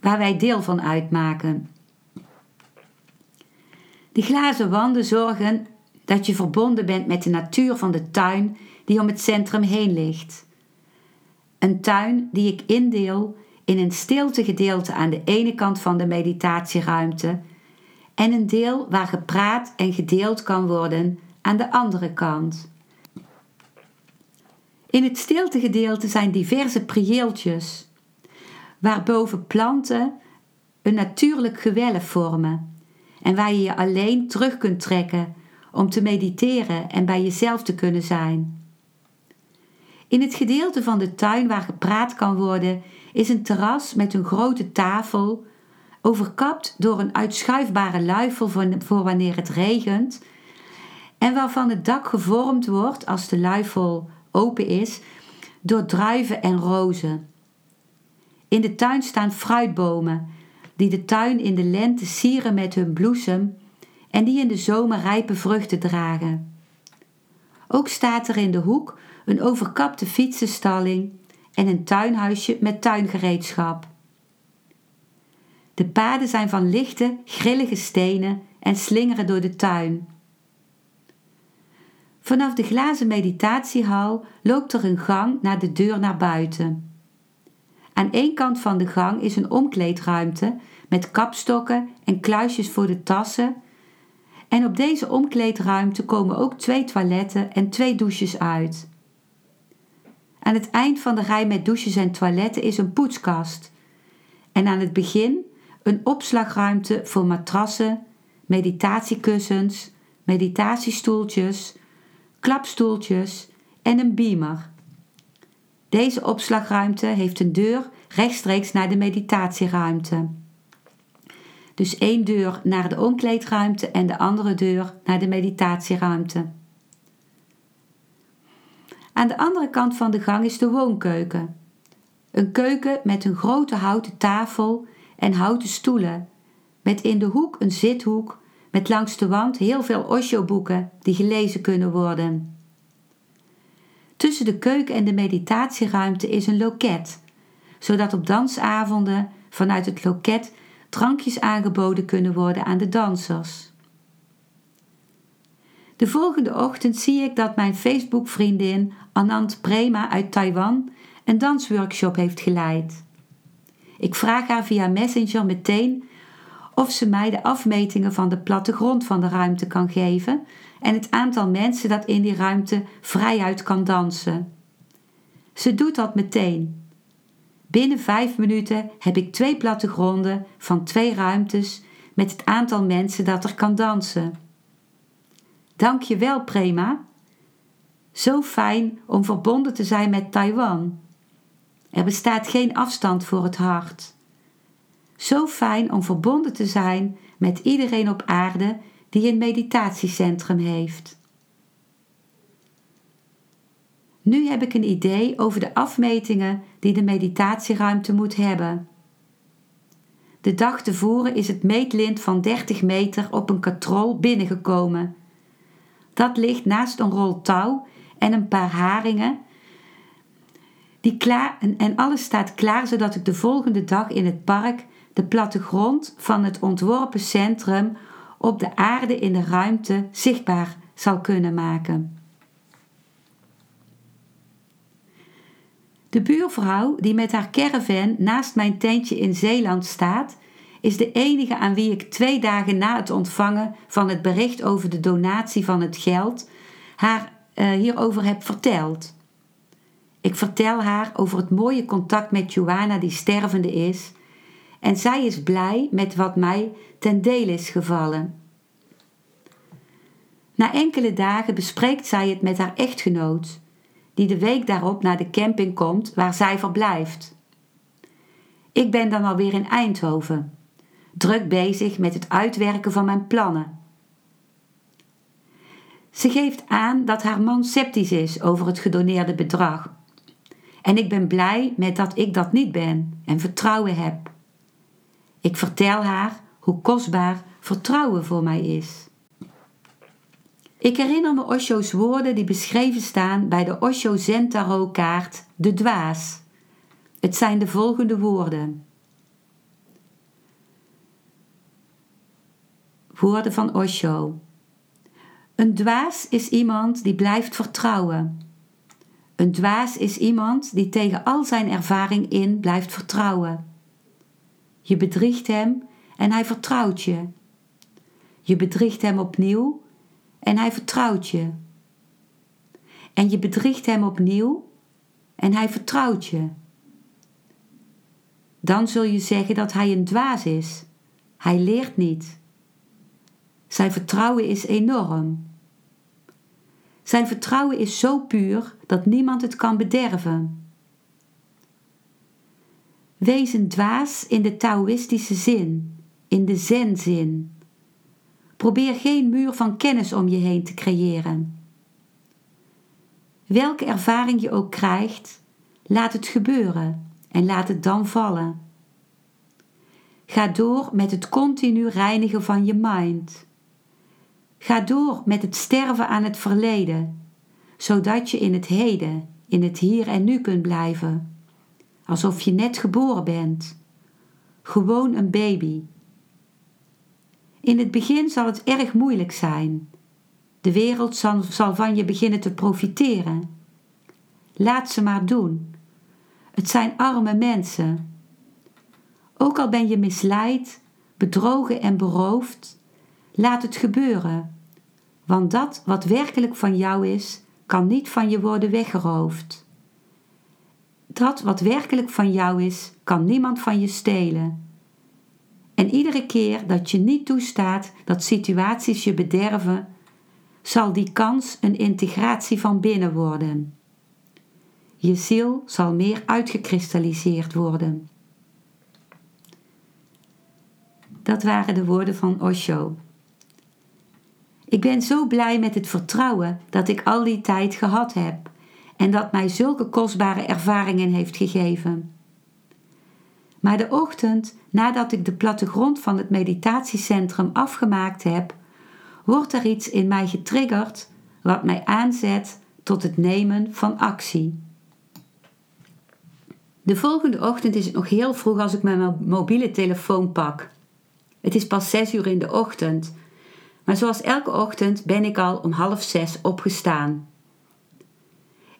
waar wij deel van uitmaken. De glazen wanden zorgen dat je verbonden bent met de natuur van de tuin die om het centrum heen ligt. Een tuin die ik indeel in een stiltegedeelte aan de ene kant van de meditatieruimte en een deel waar gepraat en gedeeld kan worden aan de andere kant. In het stiltegedeelte zijn diverse prieeltjes, waarboven planten een natuurlijk gewelf vormen en waar je je alleen terug kunt trekken om te mediteren en bij jezelf te kunnen zijn. In het gedeelte van de tuin waar gepraat kan worden is een terras met een grote tafel, overkapt door een uitschuifbare luifel voor wanneer het regent, en waarvan het dak gevormd wordt als de luifel open is door druiven en rozen. In de tuin staan fruitbomen die de tuin in de lente sieren met hun bloesem en die in de zomer rijpe vruchten dragen. Ook staat er in de hoek een overkapte fietsenstalling en een tuinhuisje met tuingereedschap. De paden zijn van lichte, grillige stenen en slingeren door de tuin. Vanaf de glazen meditatiehal loopt er een gang naar de deur naar buiten. Aan één kant van de gang is een omkleedruimte met kapstokken en kluisjes voor de tassen. En op deze omkleedruimte komen ook twee toiletten en twee douches uit. Aan het eind van de rij met douches en toiletten is een poetskast. En aan het begin een opslagruimte voor matrassen, meditatiekussens, meditatiestoeltjes, klapstoeltjes en een beamer. Deze opslagruimte heeft een deur rechtstreeks naar de meditatieruimte. Dus één deur naar de omkleedruimte en de andere deur naar de meditatieruimte. Aan de andere kant van de gang is de woonkeuken. Een keuken met een grote houten tafel en houten stoelen, met in de hoek een zithoek met langs de wand heel veel Osho-boeken die gelezen kunnen worden. Tussen de keuken en de meditatieruimte is een loket, zodat op dansavonden vanuit het loket drankjes aangeboden kunnen worden aan de dansers. De volgende ochtend zie ik dat mijn Facebook-vriendin Anand Prema uit Taiwan een dansworkshop heeft geleid. Ik vraag haar via Messenger meteen of ze mij de afmetingen van de plattegrond van de ruimte kan geven en het aantal mensen dat in die ruimte vrijuit kan dansen. Ze doet dat meteen. Binnen vijf minuten heb ik twee plattegronden van twee ruimtes met het aantal mensen dat er kan dansen. Dank je wel, Prema. Zo fijn om verbonden te zijn met Taiwan. Er bestaat geen afstand voor het hart. Zo fijn om verbonden te zijn met iedereen op aarde die een meditatiecentrum heeft. Nu heb ik een idee over de afmetingen die de meditatieruimte moet hebben. De dag tevoren is het meetlint van 30 meter op een katrol binnengekomen. Dat ligt naast een rol touw en een paar haringen. Die klaar, en, en alles staat klaar zodat ik de volgende dag in het park de plattegrond van het ontworpen centrum op de aarde in de ruimte zichtbaar zal kunnen maken. De buurvrouw die met haar caravan naast mijn tentje in Zeeland staat, is de enige aan wie ik twee dagen na het ontvangen van het bericht over de donatie van het geld haar uh, hierover heb verteld. Ik vertel haar over het mooie contact met Joanna die stervende is en zij is blij met wat mij ten deel is gevallen. Na enkele dagen bespreekt zij het met haar echtgenoot, die de week daarop naar de camping komt waar zij verblijft. Ik ben dan alweer in Eindhoven, druk bezig met het uitwerken van mijn plannen. Ze geeft aan dat haar man sceptisch is over het gedoneerde bedrag. En ik ben blij met dat ik dat niet ben en vertrouwen heb. Ik vertel haar hoe kostbaar vertrouwen voor mij is. Ik herinner me Osho's woorden die beschreven staan bij de Osho Zentaro kaart De Dwaas. Het zijn de volgende woorden. Woorden van Osho. Een dwaas is iemand die blijft vertrouwen. Een dwaas is iemand die tegen al zijn ervaring in blijft vertrouwen. Je bedriegt hem en hij vertrouwt je. Je bedriegt hem opnieuw en hij vertrouwt je. En je bedriegt hem opnieuw en hij vertrouwt je. Dan zul je zeggen dat hij een dwaas is. Hij leert niet. Zijn vertrouwen is enorm. Zijn vertrouwen is zo puur dat niemand het kan bederven. Wees een dwaas in de Taoïstische zin, in de zen-zin. Probeer geen muur van kennis om je heen te creëren. Welke ervaring je ook krijgt, laat het gebeuren en laat het dan vallen. Ga door met het continu reinigen van je mind. Ga door met het sterven aan het verleden, zodat je in het heden, in het hier en nu kunt blijven, alsof je net geboren bent. Gewoon een baby. In het begin zal het erg moeilijk zijn. De wereld zal, zal van je beginnen te profiteren. Laat ze maar doen. Het zijn arme mensen. Ook al ben je misleid, bedrogen en beroofd, laat het gebeuren want dat wat werkelijk van jou is, kan niet van je worden weggeroofd. Dat wat werkelijk van jou is, kan niemand van je stelen. En iedere keer dat je niet toestaat dat situaties je bederven, zal die kans een integratie van binnen worden. Je ziel zal meer uitgekristalliseerd worden. Dat waren de woorden van Osho. Ik ben zo blij met het vertrouwen dat ik al die tijd gehad heb en dat mij zulke kostbare ervaringen heeft gegeven. Maar de ochtend nadat ik de plattegrond van het meditatiecentrum afgemaakt heb, wordt er iets in mij getriggerd wat mij aanzet tot het nemen van actie. De volgende ochtend is het nog heel vroeg als ik mijn mobiele telefoon pak. Het is pas zes uur in de ochtend maar zoals elke ochtend ben ik al om half zes opgestaan.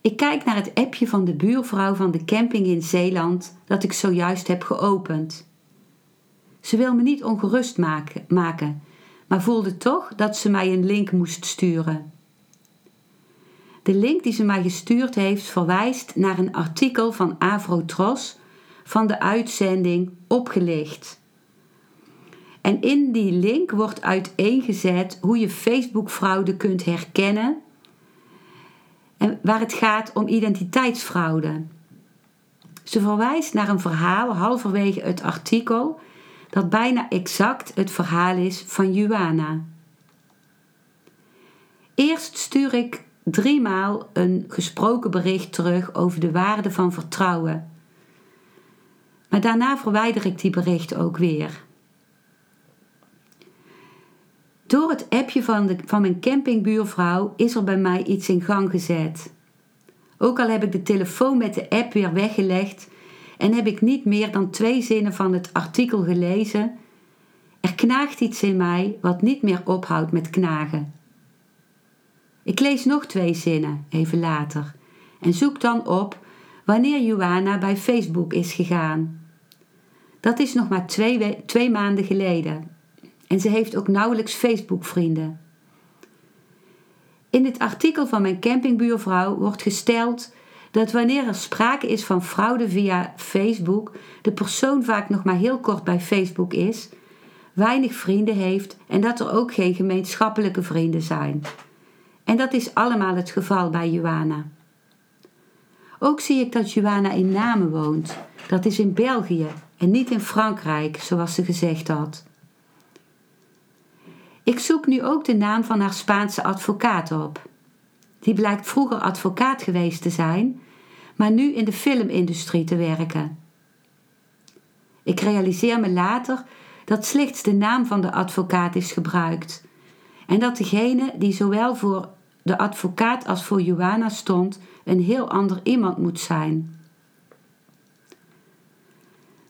Ik kijk naar het appje van de buurvrouw van de camping in Zeeland dat ik zojuist heb geopend. Ze wil me niet ongerust maken, maar voelde toch dat ze mij een link moest sturen. De link die ze mij gestuurd heeft verwijst naar een artikel van Avrotros van de uitzending Opgelicht. En in die link wordt uiteengezet hoe je Facebook-fraude kunt herkennen. Waar het gaat om identiteitsfraude. Ze verwijst naar een verhaal halverwege het artikel dat bijna exact het verhaal is van Juana. Eerst stuur ik driemaal een gesproken bericht terug over de waarde van vertrouwen. Maar daarna verwijder ik die berichten ook weer. Door het appje van, de, van mijn campingbuurvrouw is er bij mij iets in gang gezet. Ook al heb ik de telefoon met de app weer weggelegd en heb ik niet meer dan twee zinnen van het artikel gelezen, er knaagt iets in mij wat niet meer ophoudt met knagen. Ik lees nog twee zinnen, even later, en zoek dan op wanneer Joanna bij Facebook is gegaan. Dat is nog maar twee, twee maanden geleden. En ze heeft ook nauwelijks Facebook-vrienden. In het artikel van mijn campingbuurvrouw wordt gesteld dat wanneer er sprake is van fraude via Facebook, de persoon vaak nog maar heel kort bij Facebook is, weinig vrienden heeft en dat er ook geen gemeenschappelijke vrienden zijn. En dat is allemaal het geval bij Joana. Ook zie ik dat Joana in Namen woont. Dat is in België en niet in Frankrijk, zoals ze gezegd had. Ik zoek nu ook de naam van haar Spaanse advocaat op. Die blijkt vroeger advocaat geweest te zijn, maar nu in de filmindustrie te werken. Ik realiseer me later dat slechts de naam van de advocaat is gebruikt en dat degene die zowel voor de advocaat als voor Johanna stond een heel ander iemand moet zijn.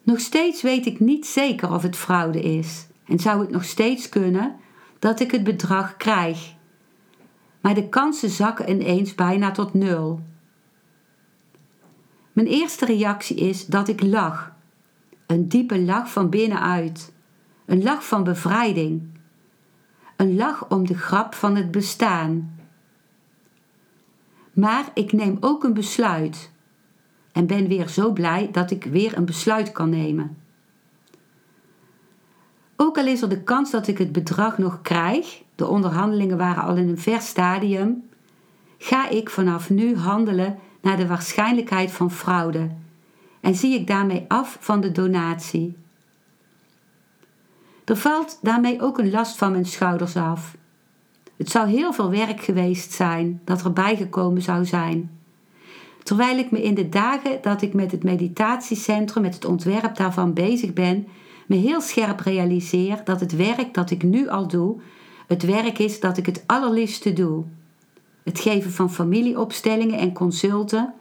Nog steeds weet ik niet zeker of het fraude is en zou het nog steeds kunnen dat ik het bedrag krijg. Maar de kansen zakken ineens bijna tot nul. Mijn eerste reactie is dat ik lach. Een diepe lach van binnenuit. Een lach van bevrijding. Een lach om de grap van het bestaan. Maar ik neem ook een besluit. En ben weer zo blij dat ik weer een besluit kan nemen. Ook al is er de kans dat ik het bedrag nog krijg, de onderhandelingen waren al in een ver stadium, ga ik vanaf nu handelen naar de waarschijnlijkheid van fraude en zie ik daarmee af van de donatie. Er valt daarmee ook een last van mijn schouders af. Het zou heel veel werk geweest zijn dat erbij gekomen zou zijn. Terwijl ik me in de dagen dat ik met het meditatiecentrum, met het ontwerp daarvan bezig ben, me heel scherp realiseer dat het werk dat ik nu al doe, het werk is dat ik het allerliefste doe. Het geven van familieopstellingen en consulten,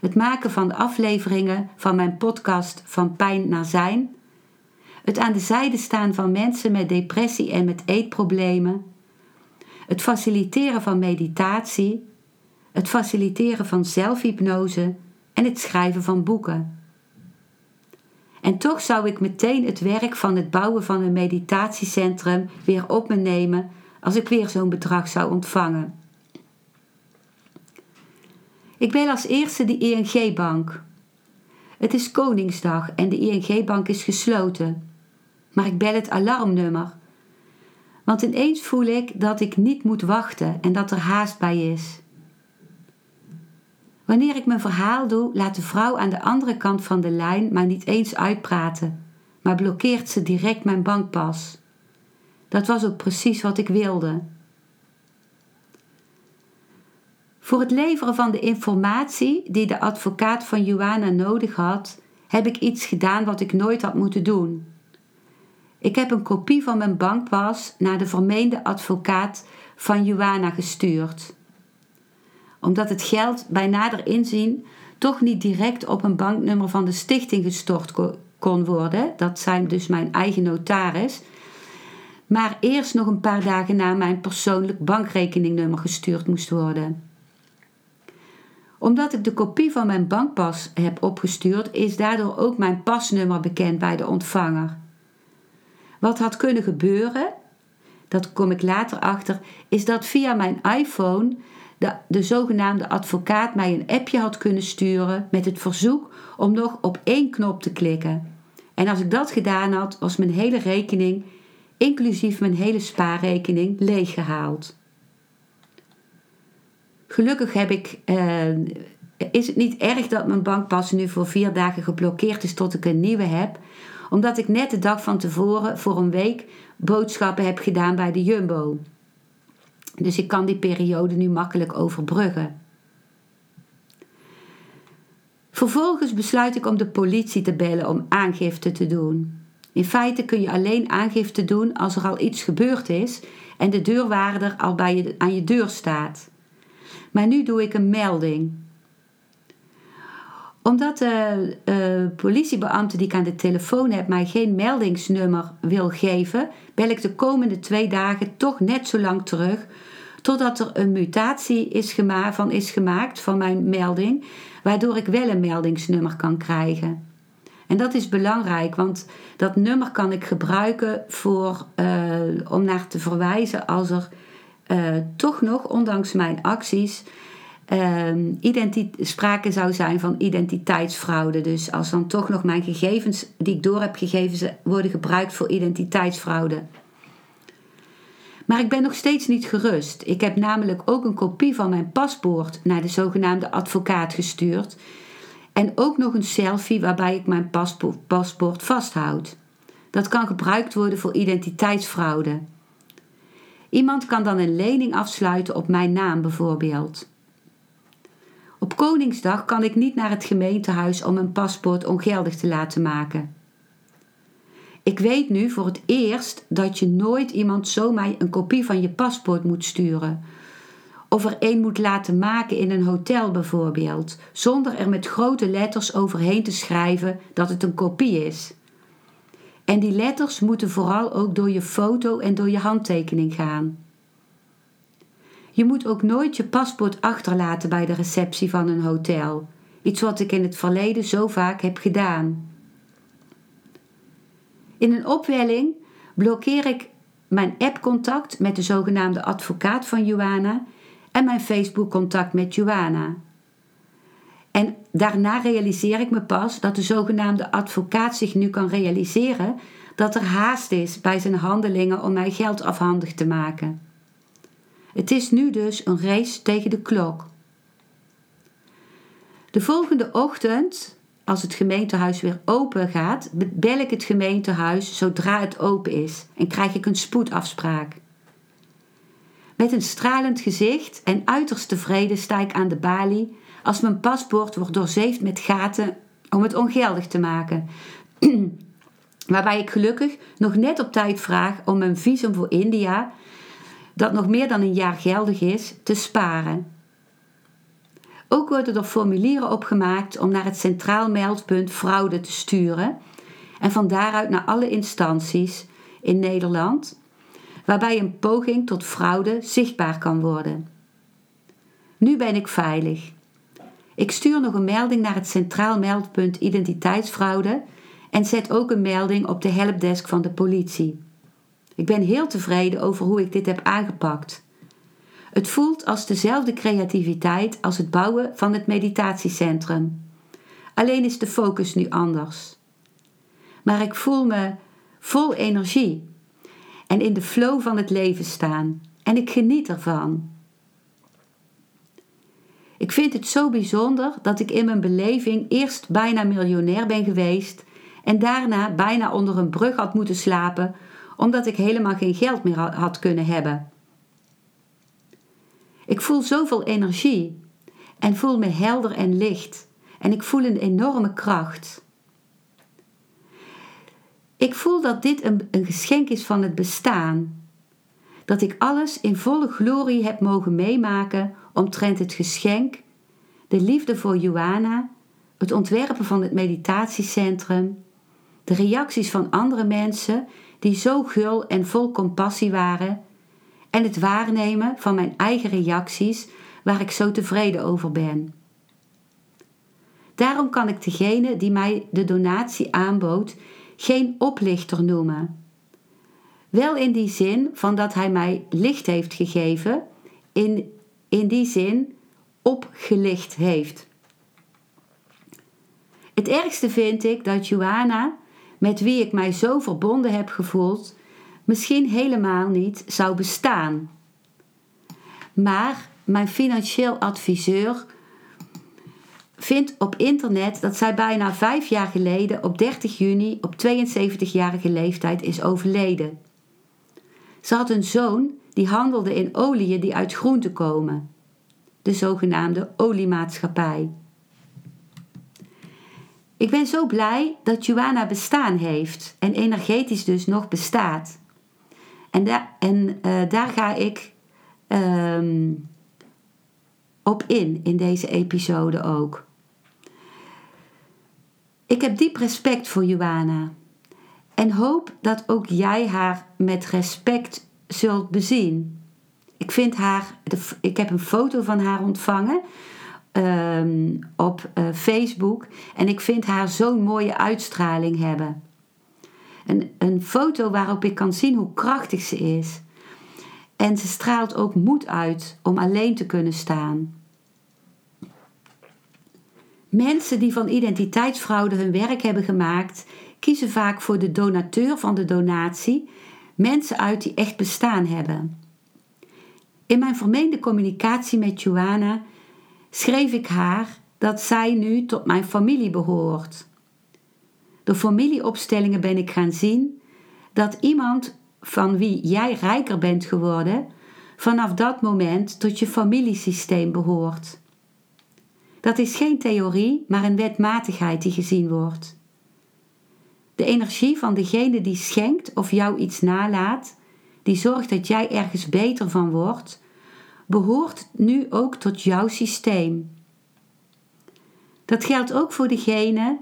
het maken van afleveringen van mijn podcast Van Pijn naar Zijn, het aan de zijde staan van mensen met depressie en met eetproblemen, het faciliteren van meditatie, het faciliteren van zelfhypnose en het schrijven van boeken. En toch zou ik meteen het werk van het bouwen van een meditatiecentrum weer op me nemen als ik weer zo'n bedrag zou ontvangen. Ik bel als eerste de ING-bank. Het is Koningsdag en de ING-bank is gesloten. Maar ik bel het alarmnummer. Want ineens voel ik dat ik niet moet wachten en dat er haast bij is. Wanneer ik mijn verhaal doe, laat de vrouw aan de andere kant van de lijn maar niet eens uitpraten, maar blokkeert ze direct mijn bankpas. Dat was ook precies wat ik wilde. Voor het leveren van de informatie die de advocaat van Joanna nodig had, heb ik iets gedaan wat ik nooit had moeten doen. Ik heb een kopie van mijn bankpas naar de vermeende advocaat van Joanna gestuurd omdat het geld bij nader inzien toch niet direct op een banknummer van de stichting gestort kon worden. Dat zijn dus mijn eigen notaris. Maar eerst nog een paar dagen na mijn persoonlijk bankrekeningnummer gestuurd moest worden. Omdat ik de kopie van mijn bankpas heb opgestuurd, is daardoor ook mijn pasnummer bekend bij de ontvanger. Wat had kunnen gebeuren, dat kom ik later achter, is dat via mijn iPhone de, de zogenaamde advocaat mij een appje had kunnen sturen met het verzoek om nog op één knop te klikken. En als ik dat gedaan had, was mijn hele rekening, inclusief mijn hele spaarrekening, leeggehaald. Gelukkig heb ik, uh, is het niet erg dat mijn bankpas nu voor vier dagen geblokkeerd is tot ik een nieuwe heb, omdat ik net de dag van tevoren voor een week boodschappen heb gedaan bij de Jumbo. Dus ik kan die periode nu makkelijk overbruggen. Vervolgens besluit ik om de politie te bellen om aangifte te doen. In feite kun je alleen aangifte doen als er al iets gebeurd is en de deurwaarder al bij je, aan je deur staat. Maar nu doe ik een melding. Omdat de uh, politiebeambte die ik aan de telefoon heb mij geen meldingsnummer wil geven, bel ik de komende twee dagen toch net zo lang terug totdat er een mutatie is gema van is gemaakt van mijn melding, waardoor ik wel een meldingsnummer kan krijgen. En dat is belangrijk, want dat nummer kan ik gebruiken voor, uh, om naar te verwijzen als er uh, toch nog, ondanks mijn acties, uh, sprake zou zijn van identiteitsfraude. Dus als dan toch nog mijn gegevens die ik door heb gegeven worden gebruikt voor identiteitsfraude. Maar ik ben nog steeds niet gerust. Ik heb namelijk ook een kopie van mijn paspoort naar de zogenaamde advocaat gestuurd. En ook nog een selfie waarbij ik mijn paspoort, paspoort vasthoud. Dat kan gebruikt worden voor identiteitsfraude. Iemand kan dan een lening afsluiten op mijn naam bijvoorbeeld. Op Koningsdag kan ik niet naar het gemeentehuis om mijn paspoort ongeldig te laten maken. Ik weet nu voor het eerst dat je nooit iemand zomaar een kopie van je paspoort moet sturen. Of er een moet laten maken in een hotel bijvoorbeeld, zonder er met grote letters overheen te schrijven dat het een kopie is. En die letters moeten vooral ook door je foto en door je handtekening gaan. Je moet ook nooit je paspoort achterlaten bij de receptie van een hotel. Iets wat ik in het verleden zo vaak heb gedaan. In een opwelling blokkeer ik mijn app-contact met de zogenaamde advocaat van Joana en mijn Facebook-contact met Joana. En daarna realiseer ik me pas dat de zogenaamde advocaat zich nu kan realiseren dat er haast is bij zijn handelingen om mij geld afhandig te maken. Het is nu dus een race tegen de klok. De volgende ochtend als het gemeentehuis weer open gaat, bel ik het gemeentehuis zodra het open is en krijg ik een spoedafspraak. Met een stralend gezicht en uiterst tevreden sta ik aan de balie als mijn paspoort wordt doorzeefd met gaten om het ongeldig te maken. Waarbij ik gelukkig nog net op tijd vraag om mijn visum voor India, dat nog meer dan een jaar geldig is, te sparen. Ook worden er formulieren opgemaakt om naar het Centraal Meldpunt Fraude te sturen en van daaruit naar alle instanties in Nederland, waarbij een poging tot fraude zichtbaar kan worden. Nu ben ik veilig. Ik stuur nog een melding naar het Centraal Meldpunt Identiteitsfraude en zet ook een melding op de helpdesk van de politie. Ik ben heel tevreden over hoe ik dit heb aangepakt. Het voelt als dezelfde creativiteit als het bouwen van het meditatiecentrum. Alleen is de focus nu anders. Maar ik voel me vol energie en in de flow van het leven staan en ik geniet ervan. Ik vind het zo bijzonder dat ik in mijn beleving eerst bijna miljonair ben geweest en daarna bijna onder een brug had moeten slapen omdat ik helemaal geen geld meer had kunnen hebben. Ik voel zoveel energie en voel me helder en licht. En ik voel een enorme kracht. Ik voel dat dit een, geschenk is van het bestaan. Dat ik alles in volle glorie heb mogen meemaken omtrent het geschenk, de liefde voor Joana, het ontwerpen van het meditatiecentrum, de reacties van andere mensen die zo gul en vol compassie waren en het waarnemen van mijn eigen reacties waar ik zo tevreden over ben. Daarom kan ik degene die mij de donatie aanbood geen oplichter noemen. Wel in die zin van dat hij mij licht heeft gegeven, in, in die zin opgelicht heeft. Het ergste vind ik dat Johanna, met wie ik mij zo verbonden heb gevoeld, misschien helemaal niet zou bestaan. Maar mijn financieel adviseur vindt op internet dat zij bijna vijf jaar geleden op 30 juni op 72-jarige leeftijd is overleden. Ze had een zoon die handelde in oliën die uit groenten komen, de zogenaamde oliemaatschappij. Ik ben zo blij dat Joanna bestaan heeft en energetisch dus nog bestaat. En, uh, daar ga ik um, op in, in deze episode ook. Ik heb diep respect voor Joana en hoop dat ook jij haar met respect zult bezien. ik vind haar, ik heb een foto van haar ontvangen ehm, op uh, Facebook en ik vind haar zo'n mooie uitstraling hebben. Een, een foto waarop ik kan zien hoe krachtig ze is. En ze straalt ook moed uit om alleen te kunnen staan. Mensen die van identiteitsfraude hun werk hebben gemaakt, kiezen vaak voor de donateur van de donatie, mensen uit die echt bestaan hebben. In mijn vermeende communicatie met Joanna schreef ik haar dat zij nu tot mijn familie behoort. Door familieopstellingen ben ik gaan zien dat iemand van wie jij rijker bent geworden, vanaf dat moment tot je familiesysteem behoort. Dat is geen theorie, maar een wetmatigheid die gezien wordt. De energie van degene die schenkt of jou iets nalaat, die zorgt dat jij ergens beter van wordt, behoort nu ook tot jouw systeem. Dat geldt ook voor degene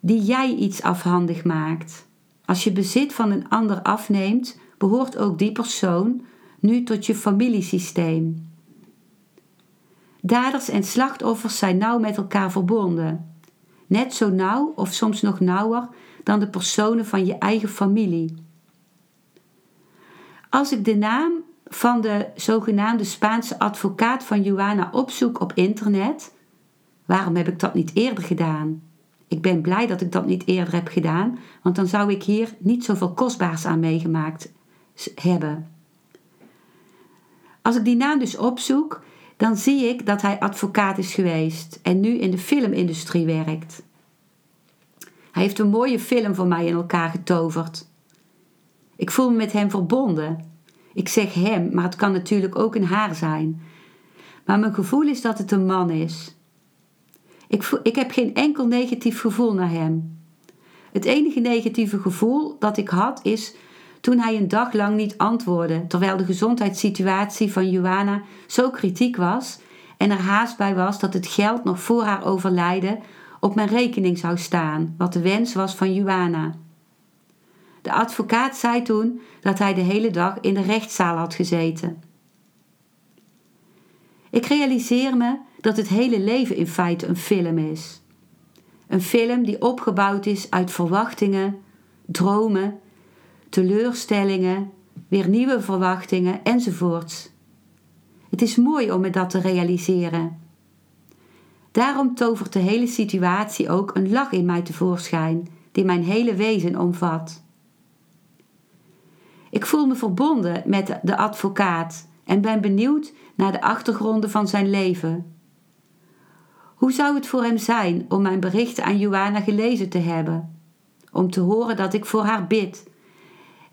die jij iets afhandig maakt. Als je bezit van een ander afneemt, behoort ook die persoon nu tot je familiesysteem. Daders en slachtoffers zijn nauw met elkaar verbonden. Net zo nauw of soms nog nauwer dan de personen van je eigen familie. Als ik de naam van de zogenaamde Spaanse advocaat van Joana opzoek op internet, waarom heb ik dat niet eerder gedaan? Ik ben blij dat ik dat niet eerder heb gedaan, want dan zou ik hier niet zoveel kostbaars aan meegemaakt hebben. Als ik die naam dus opzoek, dan zie ik dat hij advocaat is geweest en nu in de filmindustrie werkt. Hij heeft een mooie film voor mij in elkaar getoverd. Ik voel me met hem verbonden. Ik zeg hem, maar het kan natuurlijk ook een haar zijn. Maar mijn gevoel is dat het een man is. Ik, voel, ik heb geen enkel negatief gevoel naar hem. Het enige negatieve gevoel dat ik had is toen hij een dag lang niet antwoordde, terwijl de gezondheidssituatie van Joanna zo kritiek was en er haast bij was dat het geld nog voor haar overlijden op mijn rekening zou staan, wat de wens was van Joanna. De advocaat zei toen dat hij de hele dag in de rechtszaal had gezeten. Ik realiseer me dat het hele leven in feite een film is. Een film die opgebouwd is uit verwachtingen, dromen, teleurstellingen, weer nieuwe verwachtingen enzovoorts. Het is mooi om me dat te realiseren. Daarom tovert de hele situatie ook een lach in mij tevoorschijn, die mijn hele wezen omvat. Ik voel me verbonden met de advocaat en ben benieuwd naar de achtergronden van zijn leven. Hoe zou het voor hem zijn om mijn berichten aan Joanna gelezen te hebben? Om te horen dat ik voor haar bid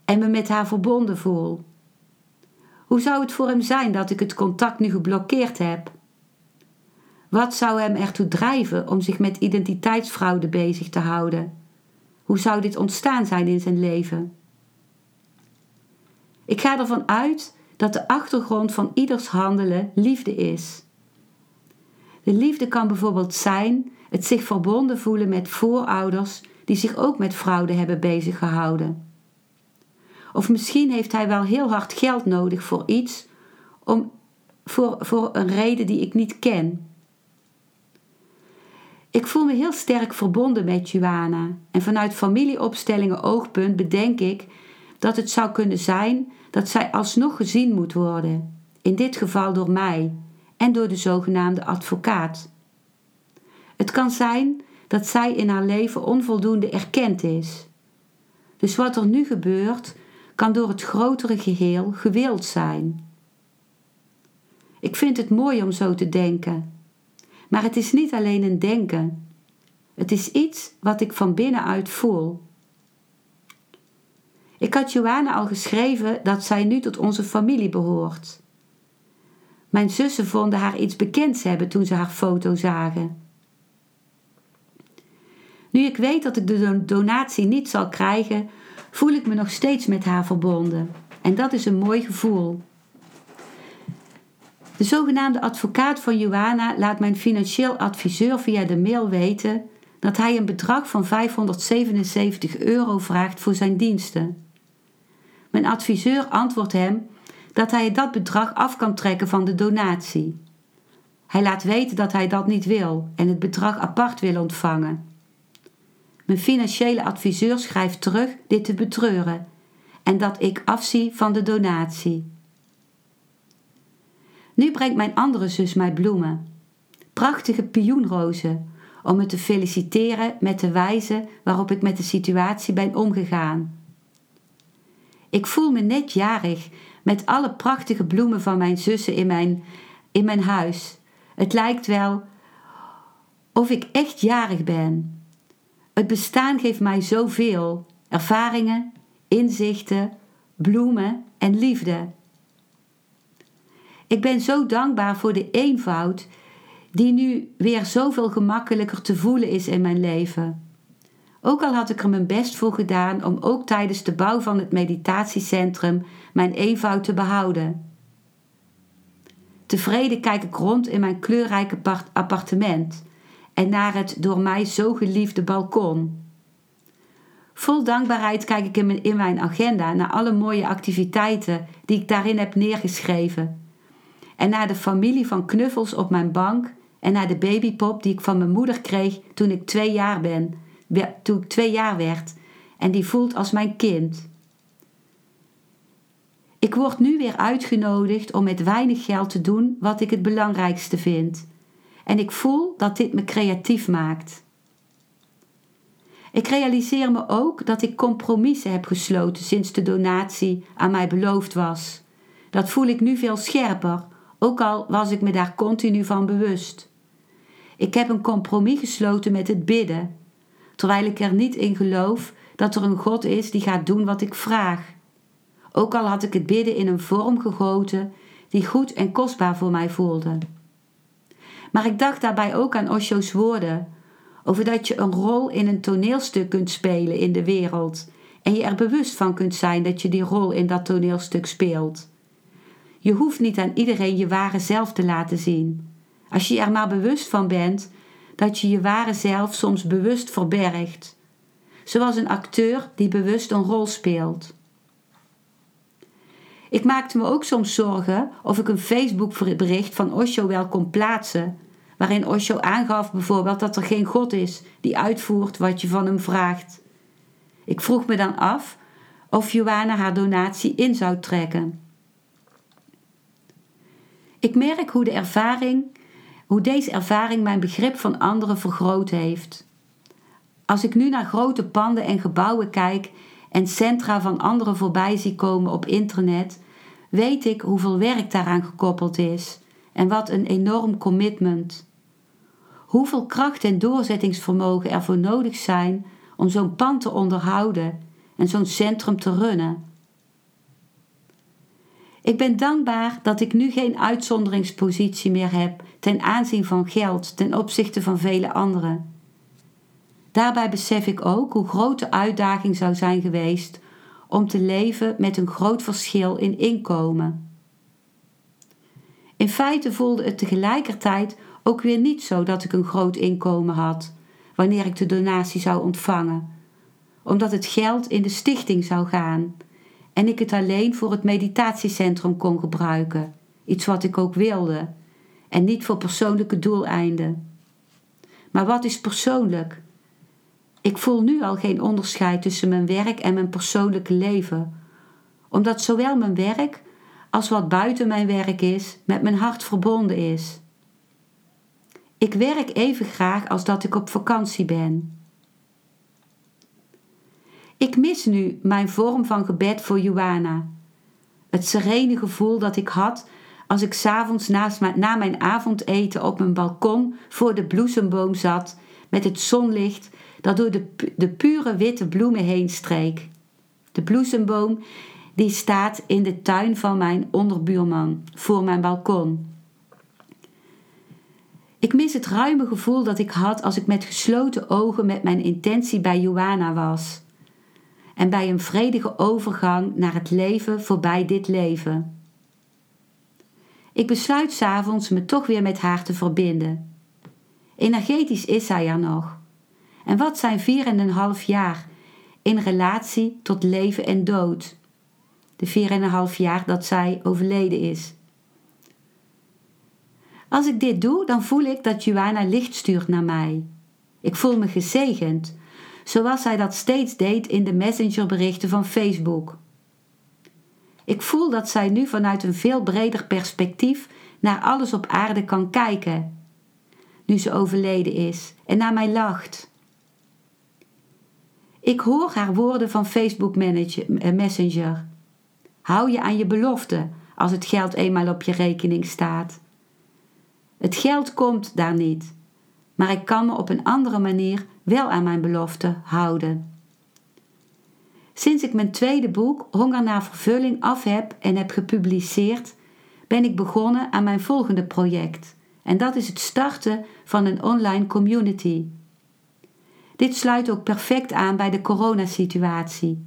en me met haar verbonden voel? Hoe zou het voor hem zijn dat ik het contact nu geblokkeerd heb? Wat zou hem ertoe drijven om zich met identiteitsfraude bezig te houden? Hoe zou dit ontstaan zijn in zijn leven? Ik ga ervan uit dat de achtergrond van ieders handelen liefde is. De liefde kan bijvoorbeeld zijn het zich verbonden voelen met voorouders die zich ook met fraude hebben bezig gehouden. Of misschien heeft hij wel heel hard geld nodig voor iets, om, voor, voor een reden die ik niet ken. Ik voel me heel sterk verbonden met Joana en vanuit familieopstellingen oogpunt bedenk ik dat het zou kunnen zijn dat zij alsnog gezien moet worden, in dit geval door mij en door de zogenaamde advocaat. Het kan zijn dat zij in haar leven onvoldoende erkend is. Dus wat er nu gebeurt, kan door het grotere geheel gewild zijn. Ik vind het mooi om zo te denken. Maar het is niet alleen een denken. Het is iets wat ik van binnenuit voel. Ik had Joanna al geschreven dat zij nu tot onze familie behoort. Mijn zussen vonden haar iets bekends hebben toen ze haar foto zagen. Nu ik weet dat ik de donatie niet zal krijgen, voel ik me nog steeds met haar verbonden. En dat is een mooi gevoel. De zogenaamde advocaat van Joanna laat mijn financieel adviseur via de mail weten dat hij een bedrag van 577 euro vraagt voor zijn diensten. Mijn adviseur antwoordt hem dat hij dat bedrag af kan trekken van de donatie. Hij laat weten dat hij dat niet wil en het bedrag apart wil ontvangen. Mijn financiële adviseur schrijft terug dit te betreuren en dat ik afzie van de donatie. Nu brengt mijn andere zus mij bloemen. Prachtige pioenrozen, om me te feliciteren met de wijze waarop ik met de situatie ben omgegaan. Ik voel me net jarig met alle prachtige bloemen van mijn zussen in mijn, in mijn huis. Het lijkt wel of ik echt jarig ben. Het bestaan geeft mij zoveel: ervaringen, inzichten, bloemen en liefde. Ik ben zo dankbaar voor de eenvoud die nu weer zoveel gemakkelijker te voelen is in mijn leven. Ook al had ik er mijn best voor gedaan om ook tijdens de bouw van het meditatiecentrum mijn eenvoud te behouden. Tevreden kijk ik rond in mijn kleurrijke appartement en naar het door mij zo geliefde balkon. Vol dankbaarheid kijk ik in mijn, agenda naar alle mooie activiteiten die ik daarin heb neergeschreven. En naar de familie van knuffels op mijn bank en naar de babypop die ik van mijn moeder kreeg toen ik twee jaar ben, toen ik twee jaar werd en die voelt als mijn kind. Ik word nu weer uitgenodigd om met weinig geld te doen wat ik het belangrijkste vind. En ik voel dat dit me creatief maakt. Ik realiseer me ook dat ik compromissen heb gesloten sinds de donatie aan mij beloofd was. Dat voel ik nu veel scherper, ook al was ik me daar continu van bewust. Ik heb een compromis gesloten met het bidden, terwijl ik er niet in geloof dat er een God is die gaat doen wat ik vraag. Ook al had ik het bidden in een vorm gegoten die goed en kostbaar voor mij voelde. Maar ik dacht daarbij ook aan Osho's woorden over dat je een rol in een toneelstuk kunt spelen in de wereld en je er bewust van kunt zijn dat je die rol in dat toneelstuk speelt. Je hoeft niet aan iedereen je ware zelf te laten zien. Als je er maar bewust van bent dat je je ware zelf soms bewust verbergt, zoals een acteur die bewust een rol speelt. Ik maakte me ook soms zorgen of ik een Facebook-bericht van Osho wel kon plaatsen, waarin Osho aangaf bijvoorbeeld dat er geen God is die uitvoert wat je van hem vraagt. Ik vroeg me dan af of Johanna haar donatie in zou trekken. Ik merk hoe de ervaring, hoe deze ervaring mijn begrip van anderen vergroot heeft. Als ik nu naar grote panden en gebouwen kijk en centra van anderen voorbij zie komen op internet, weet ik hoeveel werk daaraan gekoppeld is en wat een enorm commitment. Hoeveel kracht en doorzettingsvermogen er voor nodig zijn om zo'n pand te onderhouden en zo'n centrum te runnen. Ik ben dankbaar dat ik nu geen uitzonderingspositie meer heb ten aanzien van geld ten opzichte van vele anderen. Daarbij besef ik ook hoe groot de uitdaging zou zijn geweest om te leven met een groot verschil in inkomen. In feite voelde het tegelijkertijd ook weer niet zo dat ik een groot inkomen had wanneer ik de donatie zou ontvangen, omdat het geld in de stichting zou gaan en ik het alleen voor het meditatiecentrum kon gebruiken, iets wat ik ook wilde, en niet voor persoonlijke doeleinden. Maar wat is persoonlijk? Ik voel nu al geen onderscheid tussen mijn werk en mijn persoonlijke leven, omdat zowel mijn werk als wat buiten mijn werk is, met mijn hart verbonden is. Ik werk even graag als dat ik op vakantie ben. Ik mis nu mijn vorm van gebed voor Joana. Het serene gevoel dat ik had als ik s'avonds na mijn avondeten op mijn balkon voor de bloesemboom zat met het zonlicht dat door de, de pure witte bloemen heen streek. De bloesemboom die staat in de tuin van mijn onderbuurman voor mijn balkon. Ik mis het ruime gevoel dat ik had als ik met gesloten ogen met mijn intentie bij Joana was. En bij een vredige overgang naar het leven voorbij dit leven. Ik besluit s'avonds me toch weer met haar te verbinden. Energetisch is zij er nog. En wat zijn vier en een half jaar in relatie tot leven en dood? de 4,5 jaar dat zij overleden is. Als ik dit doe, dan voel ik dat Joanna licht stuurt naar mij. Ik voel me gezegend, zoals zij dat steeds deed in de messengerberichten van Facebook. Ik voel dat zij nu vanuit een veel breder perspectief naar alles op aarde kan kijken, nu ze overleden is, en naar mij lacht. Ik hoor haar woorden van Facebook eh, Messenger. Hou je aan je belofte als het geld eenmaal op je rekening staat. Het geld komt daar niet, maar ik kan me op een andere manier wel aan mijn belofte houden. Sinds ik mijn tweede boek Honger naar vervulling af heb en heb gepubliceerd, ben ik begonnen aan mijn volgende project. En dat is het starten van een online community. Dit sluit ook perfect aan bij de coronasituatie,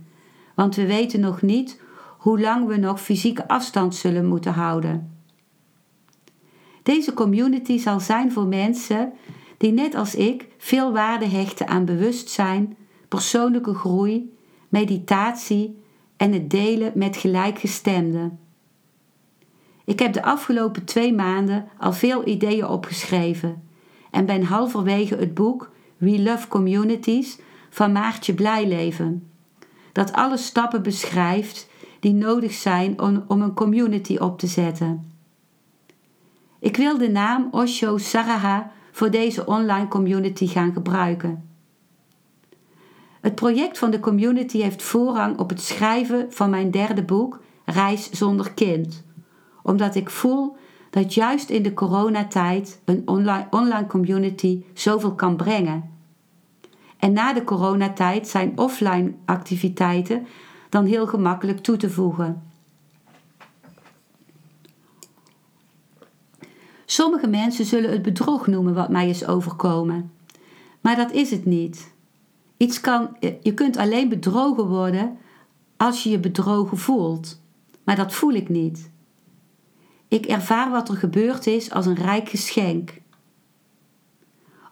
want we weten nog niet hoe lang we nog fysieke afstand zullen moeten houden. Deze community zal zijn voor mensen die net als ik veel waarde hechten aan bewustzijn, persoonlijke groei, meditatie en het delen met gelijkgestemden. Ik heb de afgelopen twee maanden al veel ideeën opgeschreven en ben halverwege het boek We Love Communities van Maartje Blijleven, dat alle stappen beschrijft die nodig zijn om, een community op te zetten. Ik wil de naam Osho Saraha voor deze online community gaan gebruiken. Het project van de community heeft voorrang op het schrijven van mijn derde boek Reis zonder kind, omdat ik voel dat juist in de coronatijd een online, online community zoveel kan brengen. En na de coronatijd zijn offline activiteiten dan heel gemakkelijk toe te voegen. Sommige mensen zullen het bedrog noemen wat mij is overkomen. Maar dat is het niet. Iets kan, je kunt alleen bedrogen worden als je je bedrogen voelt. Maar dat voel ik niet. Ik ervaar wat er gebeurd is als een rijk geschenk.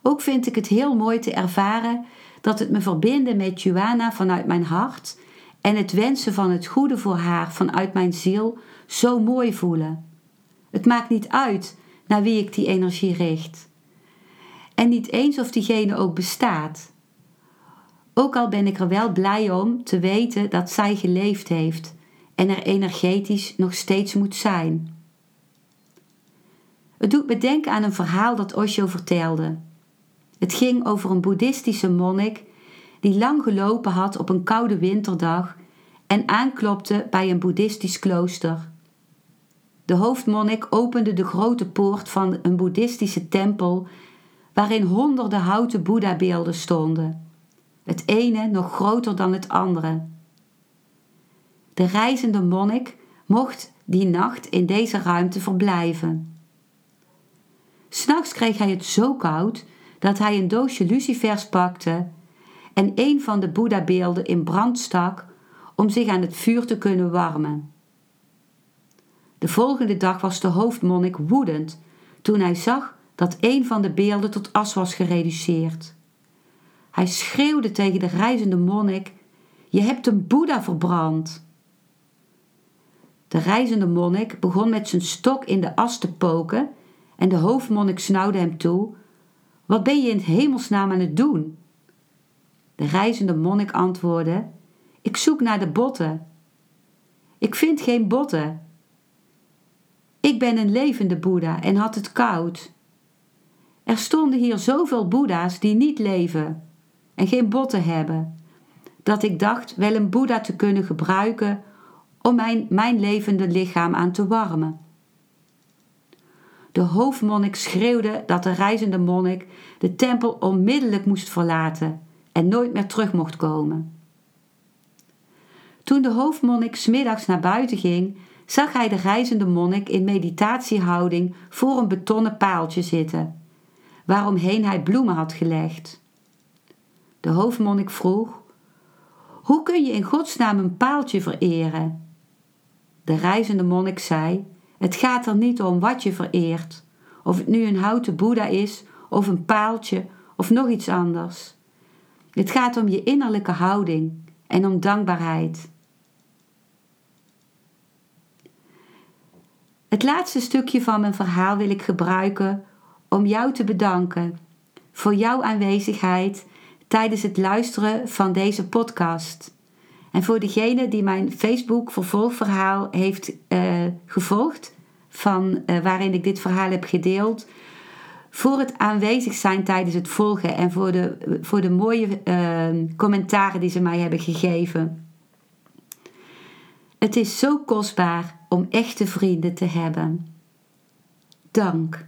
Ook vind ik het heel mooi te ervaren dat het me verbinden met Joanna vanuit mijn hart en het wensen van het goede voor haar vanuit mijn ziel zo mooi voelen. Het maakt niet uit naar wie ik die energie richt. En niet eens of diegene ook bestaat. Ook al ben ik er wel blij om te weten dat zij geleefd heeft en er energetisch nog steeds moet zijn. Het doet me denken aan een verhaal dat Osho vertelde. Het ging over een boeddhistische monnik die lang gelopen had op een koude winterdag en aanklopte bij een boeddhistisch klooster. De hoofdmonnik opende de grote poort van een boeddhistische tempel waarin honderden houten Boeddha-beelden stonden, het ene nog groter dan het andere. De reizende monnik mocht die nacht in deze ruimte verblijven. S'nachts kreeg hij het zo koud dat hij een doosje lucifers pakte en een van de Boeddha-beelden in brand stak om zich aan het vuur te kunnen warmen. De volgende dag was de hoofdmonnik woedend toen hij zag dat een van de beelden tot as was gereduceerd. Hij schreeuwde tegen de reizende monnik: Je hebt een Boeddha verbrand. De reizende monnik begon met zijn stok in de as te poken en de hoofdmonnik snauwde hem toe: Wat ben je in hemelsnaam aan het doen? De reizende monnik antwoordde: Ik zoek naar de botten. Ik vind geen botten. Ik ben een levende Boeddha en had het koud. Er stonden hier zoveel Boeddha's die niet leven en geen botten hebben, dat ik dacht wel een Boeddha te kunnen gebruiken om mijn, mijn levende lichaam aan te warmen. De hoofdmonnik schreeuwde dat de reizende monnik de tempel onmiddellijk moest verlaten en nooit meer terug mocht komen. Toen de hoofdmonnik smiddags naar buiten ging, zag hij de reizende monnik in meditatiehouding voor een betonnen paaltje zitten, waaromheen hij bloemen had gelegd. De hoofdmonnik vroeg: Hoe kun je in godsnaam een paaltje vereren? De reizende monnik zei: Het gaat er niet om wat je vereert, of het nu een houten Boeddha is, of een paaltje, of nog iets anders. Het gaat om je innerlijke houding en om dankbaarheid. Het laatste stukje van mijn verhaal wil ik gebruiken om jou te bedanken voor jouw aanwezigheid tijdens het luisteren van deze podcast. En voor degene die mijn Facebook vervolgverhaal heeft uh, gevolgd, van, uh, waarin ik dit verhaal heb gedeeld, voor het aanwezig zijn tijdens het volgen en voor de, voor de mooie uh, commentaren die ze mij hebben gegeven. Het is zo kostbaar om echte vrienden te hebben. Dank.